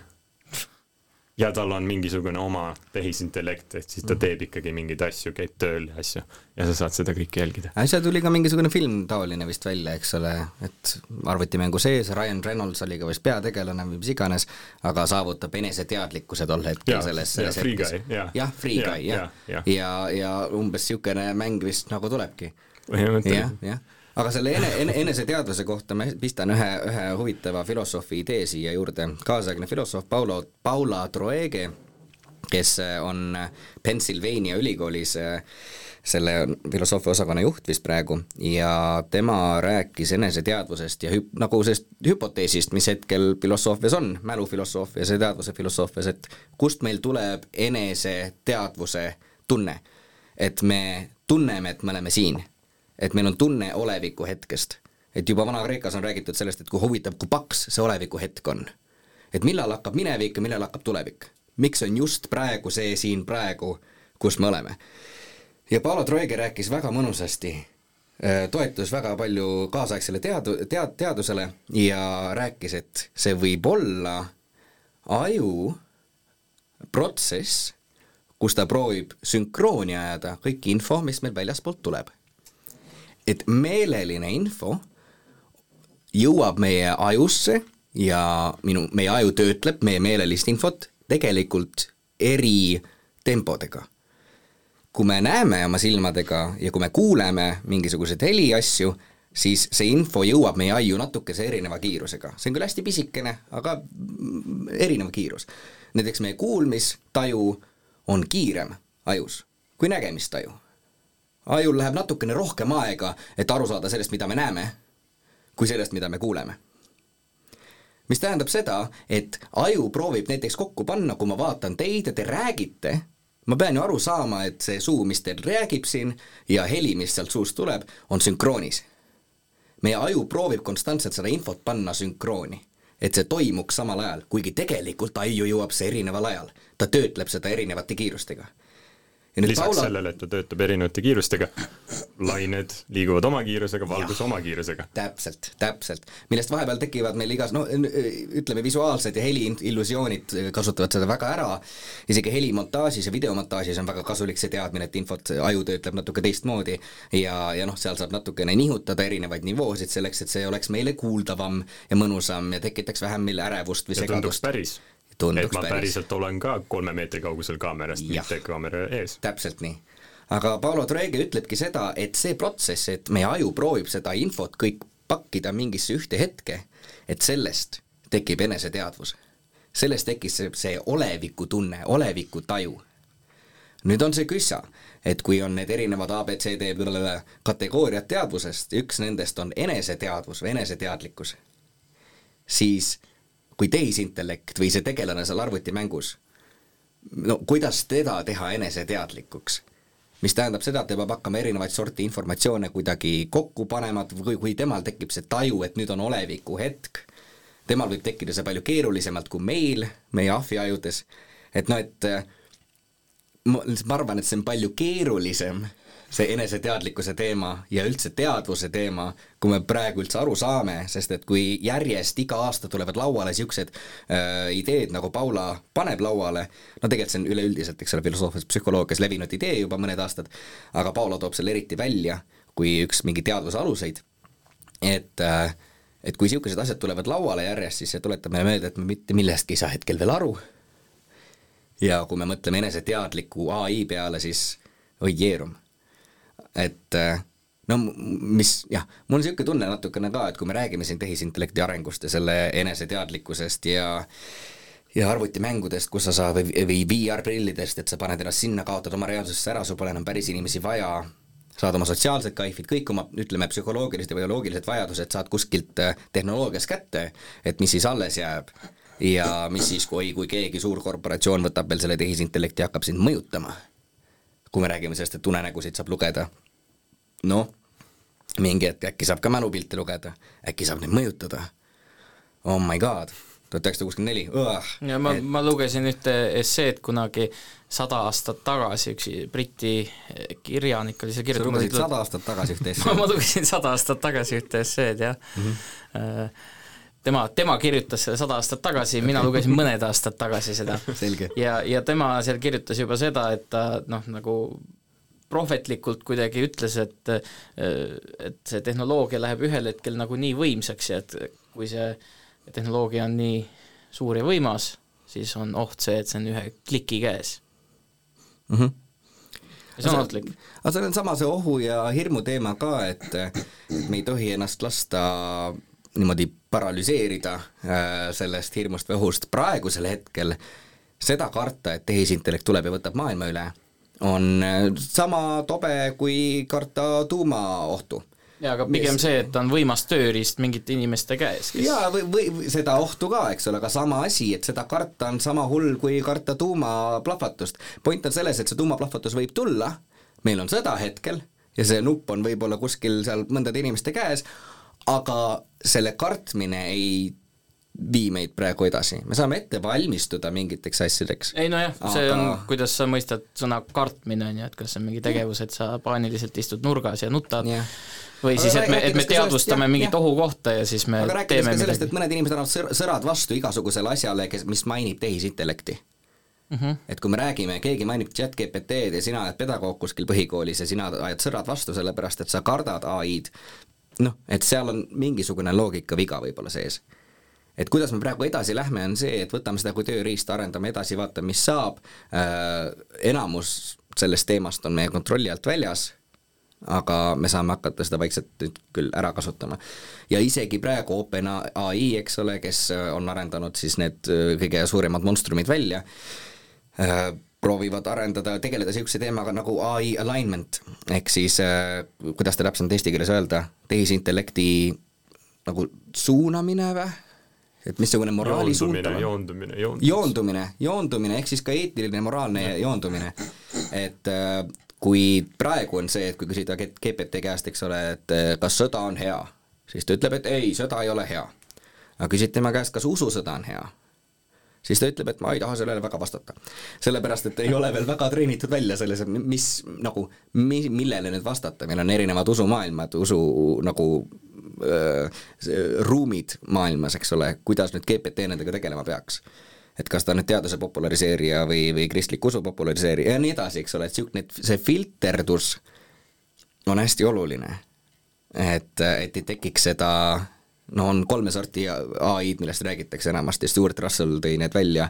Ja tal on mingisugune oma tehisintellekt, et siis ta teeb ikkagi mingeid asju, käib tööl ja asju ja sa saad seda kõike jälgida. äsja tuli ka mingisugune film taoline vist välja, eks ole, et arvutimängu sees Ryan Reynolds oli ka vist peategelane või mis iganes, aga saavutab eneseteadlikkuse tol hetkel Jaa, selles, selles Free hetkes. Jah, Free Guy, jah. ja, jaa. ja, ja umbes niisugune mäng vist nagu tulebki. jah, jah. Aga selle ene, ene, eneseteadvuse kohta ma pistan ühe, ühe huvitava filosoofi idee siia juurde, kaasaegne filosoof Paulo, Paula Troege, kes on Pennsylvania ülikoolis äh, selle filosoofia osakonna juht vist praegu ja tema rääkis eneseteadvusest ja hüp-, nagu sellest hüpoteesist, mis hetkel filosoofias on, mälufilosoofias ja teadvuse filosoofias, et kust meil tuleb eneseteadvuse tunne. et me tunneme, et me oleme siin. Et meil on tunne oleviku hetkest. et juba Vana-Kreekas on räägitud sellest, et kui huvitav, kui paks see oleviku hetk on. et millal hakkab minevik ja millal hakkab tulevik. miks on just praegu see siin praegu, kus me oleme ja Paolo Troege rääkis väga mõnusasti, toetus väga palju kaasaegsele teadu-, tead-, teadusele ja rääkis, et see võib olla aju protsess, kus ta proovib sünkrooni ajada kõik info, mis meil väljaspoolt tuleb. Et meeleline info jõuab meie ajusse ja minu, meie aju töötleb meie meelelist infot tegelikult eri tempodega kui me näeme oma silmadega ja kui me kuuleme mingisuguseid heliasju, siis see info jõuab meie aiu natukese erineva kiirusega. see on küll hästi pisikene, aga erinev kiirus. näiteks meie kuulmistaju on kiirem ajus kui nägemistaju. Ajul läheb natukene rohkem aega, et aru saada sellest, mida me näeme, kui sellest, mida me kuuleme mis tähendab seda, et aju proovib näiteks kokku panna, kui ma vaatan teid ja te räägite, ma pean ju aru saama, et see suu, mis teil räägib siin ja heli, mis sealt suust tuleb, on sünkroonis. meie aju proovib konstantselt seda infot panna sünkrooni, et see toimuks samal ajal, kuigi tegelikult aiu jõuab see erineval ajal. ta töötleb seda erinevate kiirustega. Lisaks Paula... sellele, et ta töötab erinevate kiirustega, lained liiguvad oma kiirusega, valgus ja. oma kiirusega. täpselt, täpselt, millest vahepeal tekivad meil igas, no ütleme, visuaalsed ja heliillusioonid kasutavad seda väga ära, isegi helimontaažis ja videomontaažis on väga kasulik see teadmine, et infot aju töötleb natuke teistmoodi ja, ja noh, seal saab natukene nihutada erinevaid nivoosid selleks, et see oleks meile kuuldavam ja mõnusam ja tekitaks vähem meil ärevust või segadust. päris Tunduks et ma päris. päriselt olen ka kolme meetri kaugusel kaamerast, mitte kaamera ees. täpselt nii. aga Paolo Troege ütlebki seda, et see protsess, et meie aju proovib seda infot kõik pakkida mingisse ühte hetke, et sellest tekib eneseteadvus. sellest tekkis see, see olevikutunne, olevikutaju. nüüd on see küssa, et kui on need erinevad abcd kategooriad teadvusest, üks nendest on eneseteadvus või eneseteadlikkus, siis kui tehisintellekt või see tegelane seal arvutimängus, no kuidas teda teha eneseteadlikuks? mis tähendab seda, et ta peab hakkama erinevaid sorti informatsioone kuidagi kokku panema, või kui temal tekib see taju, et nüüd on oleviku hetk, temal võib tekkida see palju keerulisemalt kui meil, meie ahvi ajudes, et noh, et äh, ma, ma arvan, et see on palju keerulisem, see eneseteadlikkuse teema ja üldse teadvuse teema, kui me praegu üldse aru saame, sest et kui järjest iga aasta tulevad lauale niisugused äh, ideed, nagu Paula paneb lauale, no tegelikult see on üleüldiselt, eks ole, filosoofilises psühholoogias levinud idee juba mõned aastad, aga Paula toob selle eriti välja kui üks mingi teadvuse aluseid, et äh, et kui niisugused asjad tulevad lauale järjest, siis see tuletab meile meelde, et me mitte millestki ei saa hetkel veel aru, ja kui me mõtleme eneseteadliku ai peale, siis oi jeerum. Et äh, no mis jah, mul on niisugune tunne natukene ka, et kui me räägime siin tehisintellekti arengust ja selle eneseteadlikkusest ja ja arvutimängudest, kus sa saad või, või VR-prillidest, et sa paned ennast sinna, kaotad oma reaalsusesse ära, sul pole enam päris inimesi vaja, saad oma sotsiaalsed kaifid, kõik oma, ütleme, psühholoogilised ja bioloogilised vajadused saad kuskilt äh, tehnoloogias kätte, et mis siis alles jääb ja mis siis, kui, kui keegi suur korporatsioon võtab veel selle tehisintellekti ja hakkab sind mõjutama. Kui me räägime sellest, et unenägusid saab lugeda, noh, mingi hetk äkki saab ka mälupilte lugeda, äkki saab neid mõjutada. Oh my god, tuhat üheksasada kuuskümmend neli, ja ma et..., ma lugesin ühte esseed kunagi sada aastat tagasi, üks Briti kirjanik oli seal kirjutanud. sa lugesid sada aastat tagasi ühte esseed ma lugesin sada aastat tagasi ühte esseed, jah mm. -hmm tema, tema kirjutas selle sada aastat tagasi, mina lugesin mõned aastad tagasi seda. ja, ja tema seal kirjutas juba seda, et ta noh, nagu prohvetlikult kuidagi ütles, et et see tehnoloogia läheb ühel hetkel nagu nii võimsaks ja et kui see tehnoloogia on nii suur ja võimas, siis on oht see, et see on ühe kliki käes mm. -hmm see on ohtlik. aga see on sama see ohu ja hirmu teema ka, et me ei tohi ennast lasta niimoodi paralüseerida äh, sellest hirmust või ohust, praegusel hetkel seda karta, et tehisintellekt tuleb ja võtab maailma üle, on äh, sama tobe kui karta tuumaohtu jaa, aga pigem see, et ta on võimas tööriist mingite inimeste käes kes.... jaa, või, või seda ohtu ka, eks ole, aga sama asi, et seda karta on sama hull kui karta tuumaplahvatust. point on selles, et see tuumaplahvatus võib tulla, meil on sõda hetkel ja see nupp on võib-olla kuskil seal mõndade inimeste käes, aga selle kartmine ei vii meid praegu edasi, me saame ette valmistuda mingiteks asjadeks. ei nojah aga..., see on, kuidas sa mõistad sõna kartmine, on ju, et kas see on mingi tegevus, et sa paaniliselt istud nurgas ja nutad yeah. või aga siis, et me, et me teadvustame sellest, mingit ohukohta ja siis me aga teeme midagi. sellest, et mõned inimesed annavad sõr-, sõrad vastu igasugusele asjale, kes, mis mainib tehisintellekti mm. -hmm. et kui me räägime, keegi mainib chat GPT-d ja sina oled pedagoog kuskil põhikoolis ja sina ajad sõrad vastu, sellepärast et sa kardad ai-d, noh, et seal on mingisugune loogikaviga võib-olla sees. et kuidas me praegu edasi lähme, on see, et võtame seda kui tööriista, arendame edasi, vaatame, mis saab äh,, enamus sellest teemast on meie kontrolli alt väljas, aga me saame hakata seda vaikselt nüüd küll ära kasutama. ja isegi praegu OpenAI, eks ole, kes on arendanud siis need äh, kõige suuremad monstrumid välja äh,, proovivad arendada, tegeleda niisuguse teemaga nagu ai alignment, ehk siis äh, kuidas ta täpsemalt eesti keeles öelda, tehisintellekti nagu suunamine või? et missugune moraali suundumine, joondumine, joondumine, joondumine, joondumine, ehk siis ka eetiline, moraalne joondumine. et äh, kui praegu on see, et kui küsida GPT käest, eks ole, et äh, kas sõda on hea, siis ta ütleb, et ei, sõda ei ole hea. aga küsid tema käest, kas ususõda on hea siis ta ütleb, et ma ei taha sellele väga vastata. sellepärast, et ei ole veel väga treenitud välja selles, mis nagu, mi-, millele nüüd vastata, meil on erinevad usumaailmad, usu nagu öö, ruumid maailmas, eks ole, kuidas nüüd GPT nendega tegelema peaks et kas ta on nüüd teaduse populariseerija või, või kristliku usu populariseerija ja nii edasi, eks ole, et niisugune, see filterdus on hästi oluline. et, et ei tekiks seda no on kolme sorti ai-d, millest räägitakse enamasti, Stewart Russell tõi need välja,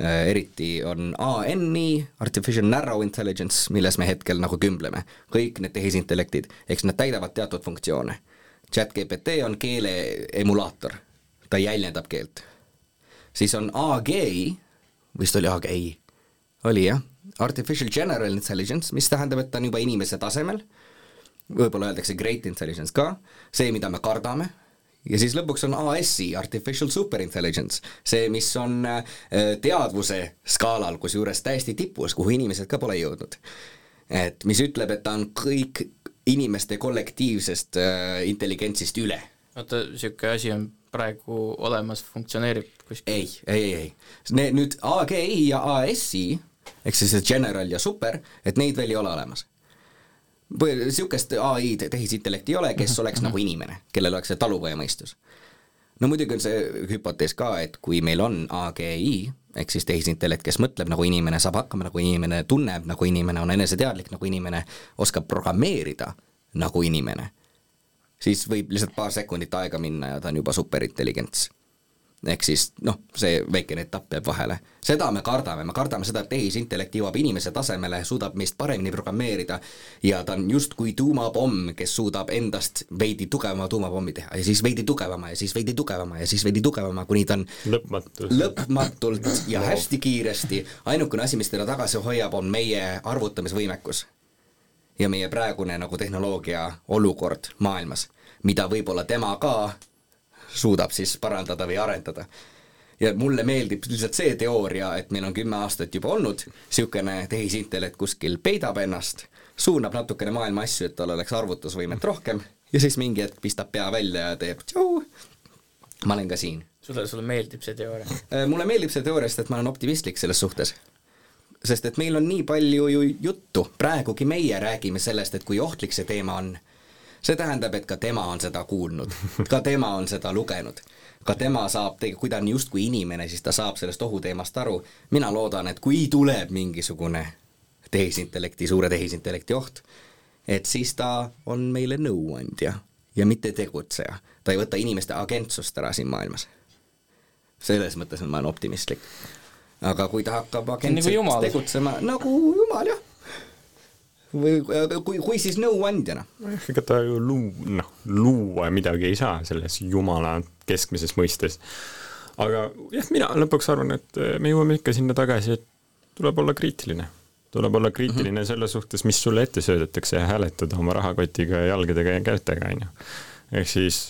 äh, eriti on ANI, Artificial Narrow Intelligence, milles me hetkel nagu kümbleme. kõik need tehisintellektid, eks nad täidavad teatud funktsioone. chat-GPT on keele emulaator, ta jäljendab keelt. siis on AGI, vist oli AGI, oli jah, Artificial General Intelligence, mis tähendab, et ta on juba inimese tasemel, võib-olla öeldakse great intelligence ka, see, mida me kardame, ja siis lõpuks on ASI, Artificial Superintelligence, see, mis on äh, teadvuse skaalal, kusjuures täiesti tipus, kuhu inimesed ka pole jõudnud. et mis ütleb, et ta on kõik inimeste kollektiivsest äh, intelligentsist üle. oota, niisugune asi on praegu olemas, funktsioneerib kuskil? ei, ei, ei, ei. Nüüd AGI ja ASI, ehk siis see general ja super, et neid veel ei ole olemas. Niisugust ai-d, tehisintellekti ei ole, kes oleks nagu inimene, kellel oleks see talupojamõistus. no muidugi on see hüpotees ka, et kui meil on AGI, ehk siis tehisintellekt, kes mõtleb nagu inimene, saab hakkama nagu inimene, tunneb nagu inimene, on eneseteadlik nagu inimene, oskab programmeerida nagu inimene, siis võib lihtsalt paar sekundit aega minna ja ta on juba superintelligents ehk siis noh, see väikene etapp jääb vahele. seda me kardame, me kardame seda, et tehisintellekt jõuab inimese tasemele, suudab meist paremini programmeerida ja ta on justkui tuumapomm, kes suudab endast veidi tugevama tuumapommi teha ja siis veidi tugevama ja siis veidi tugevama ja siis veidi tugevama, kuni ta on lõpmatult, lõpmatult ja hästi kiiresti, ainukene asi, mis teda tagasi hoiab, on meie arvutamisvõimekus. ja meie praegune nagu tehnoloogia olukord maailmas, mida võib-olla tema ka suudab siis parandada või arendada. ja mulle meeldib lihtsalt see teooria, et meil on kümme aastat juba olnud niisugune tehisintellekt kuskil peidab ennast, suunab natukene maailma asju, et tal oleks arvutusvõimet rohkem ja siis mingi hetk pistab pea välja ja teeb tšau, ma olen ka siin. sulle, sulle meeldib see teooria? Äh, mulle meeldib see teooria, sest et ma olen optimistlik selles suhtes sest et meil on nii palju ju juttu, praegugi meie räägime sellest, et kui ohtlik see teema on see tähendab, et ka tema on seda kuulnud, ka tema on seda lugenud. ka tema saab, kui ta on justkui inimene, siis ta saab sellest ohuteemast aru. mina loodan, et kui tuleb mingisugune tehisintellekti, suure tehisintellekti oht, et siis ta on meile nõuandja ja mitte tegutseja. ta ei võta inimeste agentsust ära siin maailmas. selles mõttes ma olen optimistlik. aga kui ta hakkab agentselt nagu tegutsema, nagu jumal jah või kui, kui siis nõuandjana? ega ta ju luu-, noh, luua midagi ei saa selles jumala keskmises mõistes. aga jah, mina lõpuks arvan, et me jõuame ikka sinna tagasi, et tuleb olla kriitiline. tuleb olla kriitiline mm -hmm. selle suhtes, mis sulle ette söödetakse ja hääletada oma rahakotiga ja jalgadega ja kätega, on ju. ehk siis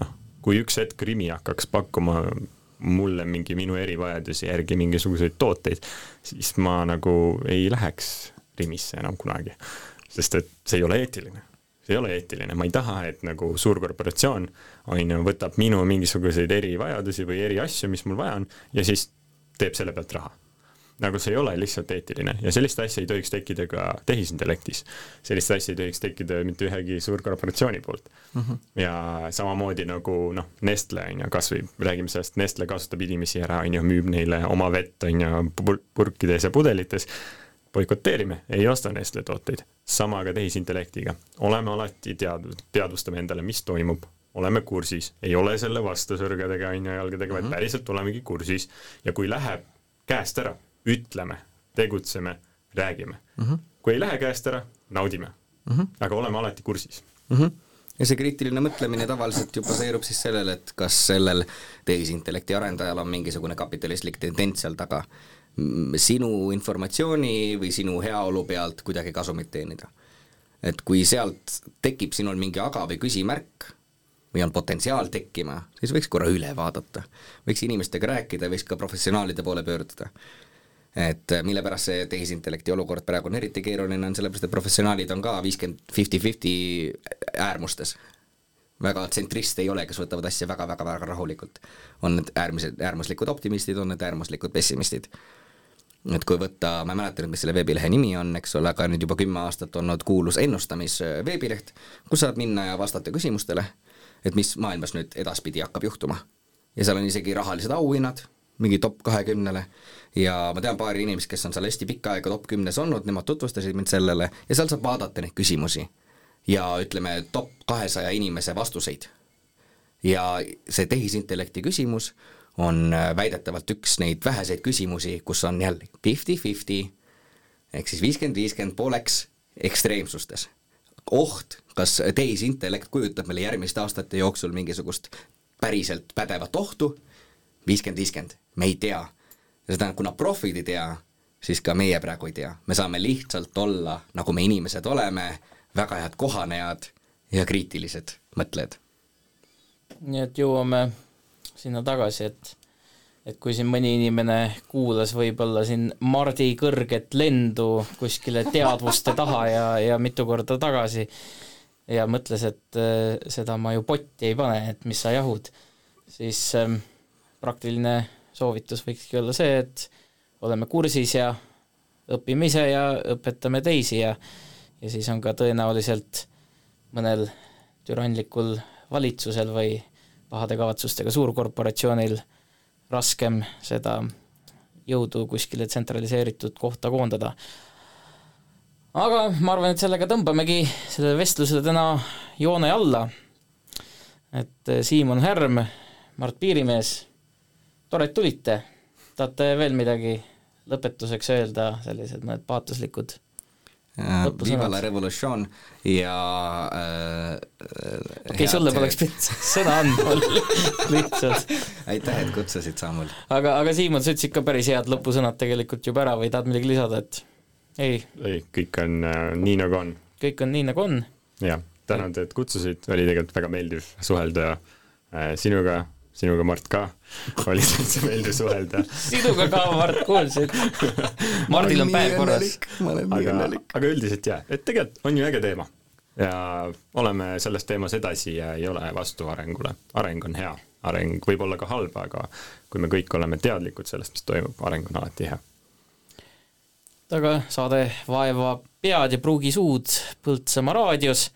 noh, kui üks hetk Rimi hakkaks pakkuma mulle mingi minu erivajaduse järgi mingisuguseid tooteid, siis ma nagu ei läheks Rimisse enam kunagi. sest et see ei ole eetiline. see ei ole eetiline, ma ei taha, et nagu suurkorporatsioon on ju, võtab minu mingisuguseid erivajadusi või eriasju, mis mul vaja on, ja siis teeb selle pealt raha nagu see ei ole lihtsalt eetiline ja sellist asja ei tohiks tekkida ka tehisintellektis. sellist asja ei tohiks tekkida mitte ühegi suurkorporatsiooni poolt mm. -hmm. ja samamoodi nagu noh, Nestle on ju, kas või räägime sellest, Nestle kasutab inimesi ära, on ju, müüb neile oma vett, on ju, purkides ja pudelites boikoteerime, ei osta Nestle tooteid. sama ka tehisintellektiga, oleme alati tead-, teadvustame endale, mis toimub, oleme kursis, ei ole selle vastu sõrgedega, on ju, jalgadega mm, -hmm. vaid mhm. päriselt olemegi kursis ja kui läheb käest ära, ütleme, tegutseme, räägime mm. -hmm. kui ei lähe käest ära, naudime mm. -hmm. aga oleme alati kursis mm. -hmm ja see kriitiline mõtlemine tavaliselt ju baseerub siis sellele, et kas sellel tehisintellekti arendajal on mingisugune kapitalistlik tendents seal taga sinu informatsiooni või sinu heaolu pealt kuidagi kasumit teenida. et kui sealt tekib sinul mingi aga või küsimärk või on potentsiaal tekkima, siis võiks korra üle vaadata. võiks inimestega rääkida, võiks ka professionaalide poole pöörduda. et mille pärast see tehisintellekti olukord praegu on eriti keeruline, on sellepärast, et professionaalid on ka viiskümmend, fifty-fifty äärmustes väga tsentrist ei ole, kes võtavad asja väga-väga-väga rahulikult. on need äärmised, äärmuslikud optimistid, on need äärmuslikud pessimistid et kui võtta, ma ei mäleta nüüd, mis selle veebilehe nimi on, eks ole, aga nüüd juba kümme aastat olnud kuulus ennustamisveebileht, kus saab minna ja vastata küsimustele, et mis maailmas nüüd edaspidi hakkab juhtuma. ja seal on isegi rahalised auhinnad, mingi top kahekümnele ja ma tean paari inimest, kes on seal hästi pikka aega top kümnes olnud, nemad tutvustasid mind sellele ja seal saab vaadata neid küsimusi. ja ütleme, top kahesaja inimese vastuseid. ja see tehisintellekti küsimus on äh, väidetavalt üks neid väheseid küsimusi, kus on jälle fifty-fifty ehk siis viiskümmend, viiskümmend pooleks ekstreemsustes. oht, kas tehisintellekt kujutab meile järgmiste aastate jooksul mingisugust päriselt pädevat ohtu, viiskümmend, viiskümmend, me ei tea. see tähendab, kuna profid ei tea, siis ka meie praegu ei tea, me saame lihtsalt olla, nagu me inimesed oleme, väga head kohanejad ja kriitilised mõtlejad. nii et jõuame sinna tagasi, et et kui siin mõni inimene kuulas võib-olla siin Mardi kõrget lendu kuskile teadvuste taha ja, ja mitu korda tagasi ja mõtles, et äh, seda ma ju potti ei pane, et mis sa jahud, siis ähm, praktiline soovitus võikski olla see, et oleme kursis ja õpime ise ja õpetame teisi ja ja siis on ka tõenäoliselt mõnel türanlikul valitsusel või pahade kavatsustega suurkorporatsioonil raskem seda jõudu kuskile tsentraliseeritud kohta koondada. aga ma arvan, et sellega tõmbamegi sellele vestlusele täna joone alla. et eh, Siimon Härm, Mart Piirimees, tore, et tulite. tahate veel midagi lõpetuseks öelda, sellised mõned paatoslikud Äh, Viva la revolutsioon ja äh, okei okay,, sulle poleks pidanud sõna andma lihtsalt. aitäh, et kutsusid, Samuel. aga, aga Siimon, sa ütlesid ka päris head lõpusõnad tegelikult juba ära või tahad midagi lisada, et ei? ei, kõik on äh, nii, nagu on. kõik on nii, nagu on. jah, tänan, et kutsusid, oli tegelikult väga meeldiv suhelda äh, sinuga sinuga, Mart, ka oli täitsa meeldiv suhelda. sinuga ka, Mart, kuulsid. Mardil on päev korras. ma olen nii õnnelik. aga üldiselt jaa, et tegelikult on ju äge teema ja oleme selles teemas edasi ja ei ole vastu arengule. areng on hea, areng võib olla ka halb, aga kui me kõik oleme teadlikud sellest, mis toimub, areng on alati hea. aga saade Vaeva pead ja pruugi suud Põltsamaa raadios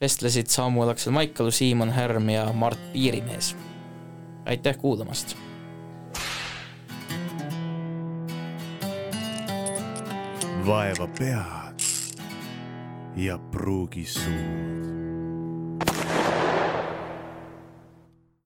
vestlesid Samuel Aksel Maikalu, Siimon Härm ja Mart Piirimees aitäh kuulamast! vaeva pead ja pruugi suud